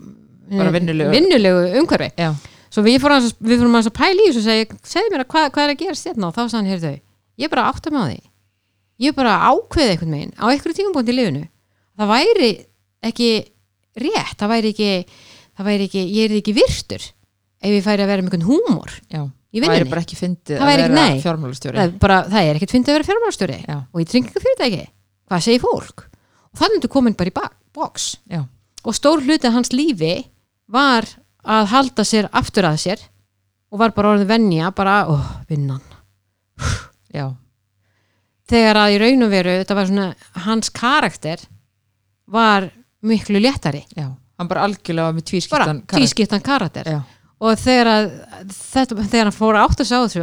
Bara vinnulegu- vinnulegu umhverfi. Já, svo við fórum aðeins, við fórum aðeins að pæla í þessu og segja, segðu mér að hvað, hvað er að gerast hérna? Og þá sagði hann, heyrðu, ég bara átt að með því. Ég bara ákveðið einhvern veginn á einhverju tímabúndi í lifinu það væri ekki rétt það væri ekki, það væri ekki ég er ekki virtur ef ég færi að vera með einhvern húmor. Já það er bara ekki fyndið Það að væri ekki- vera nei. fjármálastjóri. Það er, það er ekkert fyndið að vera fjármálastjóri. Já, og í tryggingafyrirtæki, hvað segir fólk? Og þannig er komin bara í já, og stór hluti af hans lífi var að halda sér aftur að sér og var bara orðið venja bara, ó, vinnan. Já, þegar að í raun og veru þetta var svona, hans karakter var miklu léttari. Já. Hann bara algjörlega með tvískiptan karakter. tvískiptan karakter. Og þegar að þetta, þegar hann fór átt að sjá þessu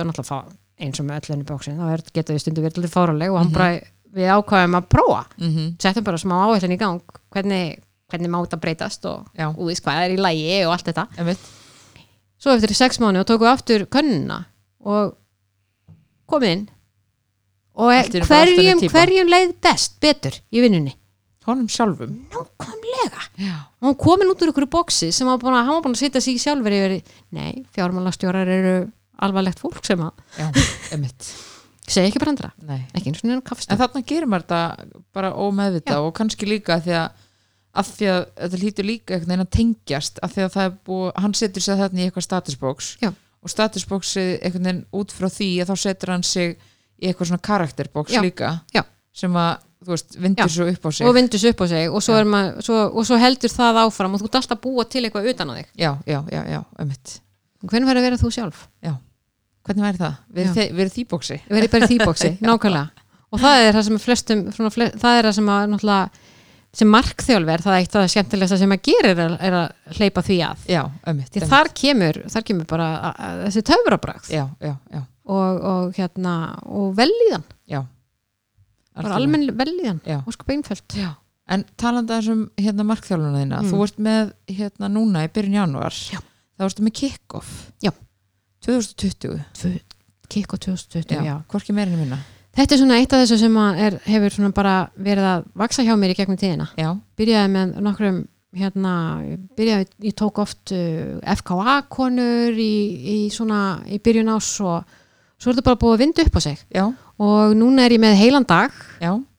eins og með öll enni bóksin þá geta við stundu verið allir fáraleg og hann bara við ákvæðum að prófa. Mm settum bara smá áhællin í gang hvernig, hvernig má þetta breytast og, veist hvað er í lægi og allt þetta. Einmitt. Svo eftir sex mánu og tóku aftur könnuna og komið inn. Og hverjum, hverjum leið best betur í vinnunni honum sjálfum. Nákvæmlega. Og hann komin út úr ykkur boksi sem að, hann var búin að setja sig sjálfur yfir nei, fjármálastjórar eru alvarlegt fólk sem að [laughs] segja ekki brandra, ekki eins og En kaffstöð þarna gerir maður þetta bara ómeðvita Já. og kannski líka því að, að því að þetta hlýtur líka einhvern veginn að tengjast að því að það er búið, hann setur sig þarna í eitthvað statusbox Já. og statusboxið einhvern veginn út frá því að þá setur hann sig í eitthvað svona karakterbox Já. líka sem að, veist, vindur Já. svo upp á sig. Og vindur svo upp á sig og svo, Já. maður, svo, og svo heldur það áfram og þú ert alltaf búa til eitthvað utan á þig. Já, já, já, já, ömmit hvernig verður að vera þú sjálf? Hvernig væri það? Já. erum þe- því bóksi verður bara því bóksi, [laughs] [laughs] nákvæmlega. Og það er það sem flestum svona, fle, það er það sem að náttúrulega sem markþjálfer það er eitt af það skemmtilegsta sem að gera er að, er að hleypa því að. Já, ömmit því þar kemur, þar kemur bara að, að, þessi töfrabragð. Já, já, já, og, og hérna og velíðan, já bara almenn sko beinföld Já, en talandi að þessum hérna markþjálfuna þína, Mm. þú ert með hérna núna í byrjun janúar, Já. þá varstu með kick-off. Já. 2020, kikk og 2020, já. hvorki meirinni minna? Þetta er svona eitt af þessu sem að er, hefur svona bara verið að vaksa hjá mér í gegnum tíðina. Já, byrjaði með nokkrum hérna, byrjaði, ég tók oft uh, FKA-konur í, í svona, í byrjun ás og svo er þetta bara búið að vinda upp á sig. Já, og núna er ég með heilan dag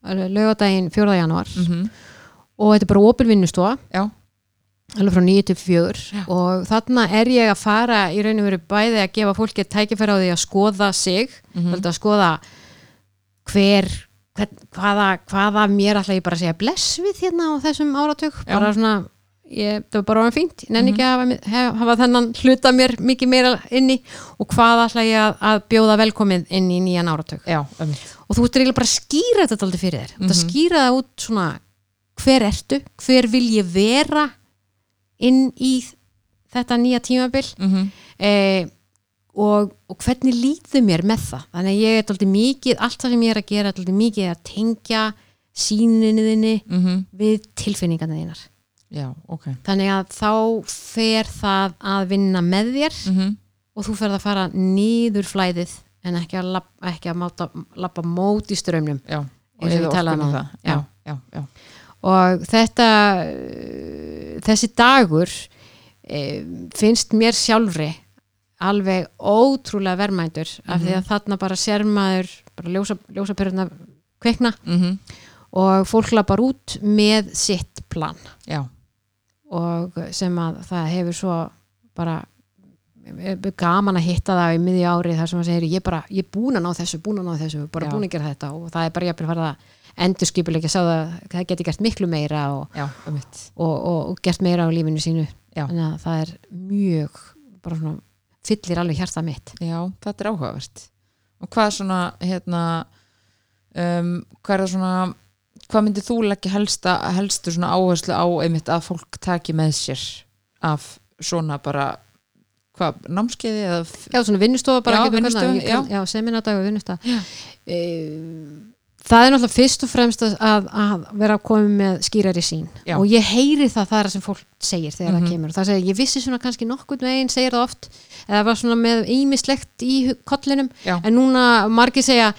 lögadaginn 4. janúar mm og þetta er bara opin vinnustofa Já, alveg frá 9 til 4 Já. og þarna er ég að fara í raun og veru bæði að gefa fólki tækifæri á því að skoða sig mm mm. að skoða hver, hvaða, hvaða mér ætla ég bara segja bless við hérna á þessum áratug Já. bara svona, ég, það var bara orðin fínt. Ég nenni Mhm. ekki að hafa, hafa þennan hluta mér mikið meira inni. Og hvað ætla ég að, að bjóða velkomið inn í nýjan áratug? Já, ömmit og þú ert eiginlega bara að skýra þetta aldrei fyrir þér. Mm Mhm. að skýra það út svona hver ertu, hver vil ég vera inn í þetta nýja tímabil? Mm eh, og, og hvernig líður mér með það? Þannig að ég er alltaf mikið allt það sem ég er að gera, alltaf mikið að tengja síninni þinni -hmm. við tilfinningarna þínar Já, ok. Þannig að þá fer það að vinna með þér mm og þú ferð að fara niður flæðið en ekki að lappa, ekki að máta, lappa mót í strömmnum Já, Eins og við talaðum áðan. það. Já, já, já, og þetta þessi dagur eh, finnst mér sjálfri alveg ótrúlega verðmændur af því að þarna bara sér maður bara ljósa, ljósapyrruna kveikna mm og fólk lapar út með sitt plan. Já, og sem að það hefur svo bara er gaman að hitta það í miðju ári þar sem að segja, ég er bara, ég er búin að ná þessu búin að ná þessu, bara Já. búin að gera þetta. Og það er bara jafnvel farið að endurskipuleika sá það, það geti gert miklu meira og, já, ömmit og, og, og gert meira á lífinu sínu. Já. að það er mjög bara svona, fyllir alveg hjarta mitt. Já, þetta er áhugavert. Og hvað svona, hérna um, hvað er það svona hvað myndir þú leggja helsta helstu svona áherslu á einmitt að fólk taki með sér af svona bara hvað, námskeiði eða Já, svona vinnustofa bara Já, vinnustofa, kann- Já, seminadag og vinnustofa Já. e, Það er náttúrulega fyrst og fremst að, að, vera að koma með skýrari sín Já. og ég heyri það, það er það sem fólk segir þegar Mhm. það kemur og það segir, ég vissi svona kannski nokkurn veginn, segir það oft eða var svona með ímislegt í kollinum Já. en núna, margir segja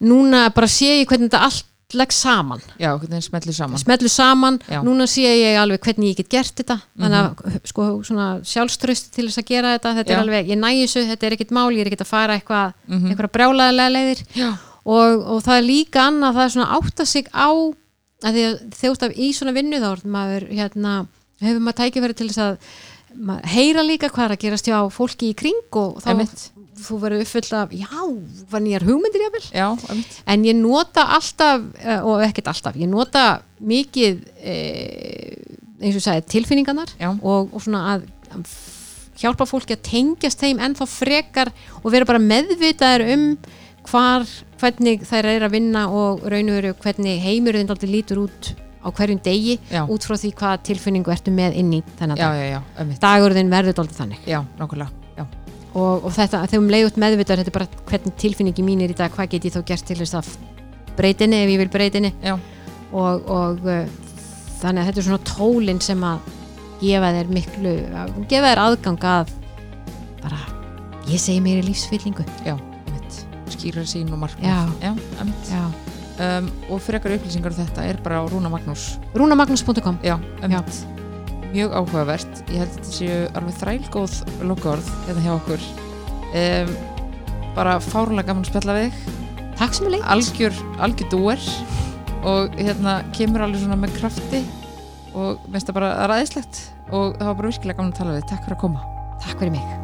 núna bara sé ég hvernig þetta allt legg saman. Já, smellir saman. Smellu saman, núna sé ég alveg hvernig ég get gert þetta. Þannig að sko svona sjálfströst til þess að gera þetta, þetta alveg, ég næ þessu þetta er ekkit mál, ég er ekkit að fara eitthvað Mhm. einhverja brjálæðilega leiðir. Og, og það er líka annað, það er svona átta sig á þjótt af í svona vinnu þá maður hérna, hefur maður tækifæri til þess að heyra líka hvað er að gerast hjá fólki í kring og þá. Þú verður uppfyllt af, já, var nýjar hugmyndir jáfnvel já, ömmit en ég nota alltaf eh, og ekkert alltaf, ég nota mikið e, eins og ég sagði tilfinningarnar Já. og, og svona að hjálpa fólki að tengjast þeim ennþá frekar og vera bara meðvitaðir um hvar, hvernig þær er að vinna og raun og veru hvernig heimurinn aldrei lítur út á hverjum degi Já. út frá því hvaða tilfinningu ertu með inn í þennan Já, dag. já, já, Dagurðin verður aldrei þannig Já, nákvæmlega, já, og, og þetta, þegar um leiðut meðvitaðir þetta er bara hvernig tilfinningi mín er í dag hvað get ég þá gert til þess að breytinni ef ég vil breytinni já, og, og uh, þannig að þetta er svona tólinn sem að gefa þér miklu að gefa þér aðgang að bara, ég segi mér í lífsfyllingu. Já, skýrar sín og markmið. Já. já já, um, og frekar upplýsingar um þetta er bara á Rúna Magnús. Rúnamagnus.com Já, ömmit mjög áhugavert, ég held að þetta séu alveg þrælgóð lokaorð hérna hjá okkur. Um, bara fárlega gaman að spjalla við takk sem er leik algjör, algjör dúer. Og hérna kemur alveg svona með krafti og minnst það bara ræðislegt. Og það var bara virkilega gaman að tala við takk fyrir að koma. Takk fyrir mig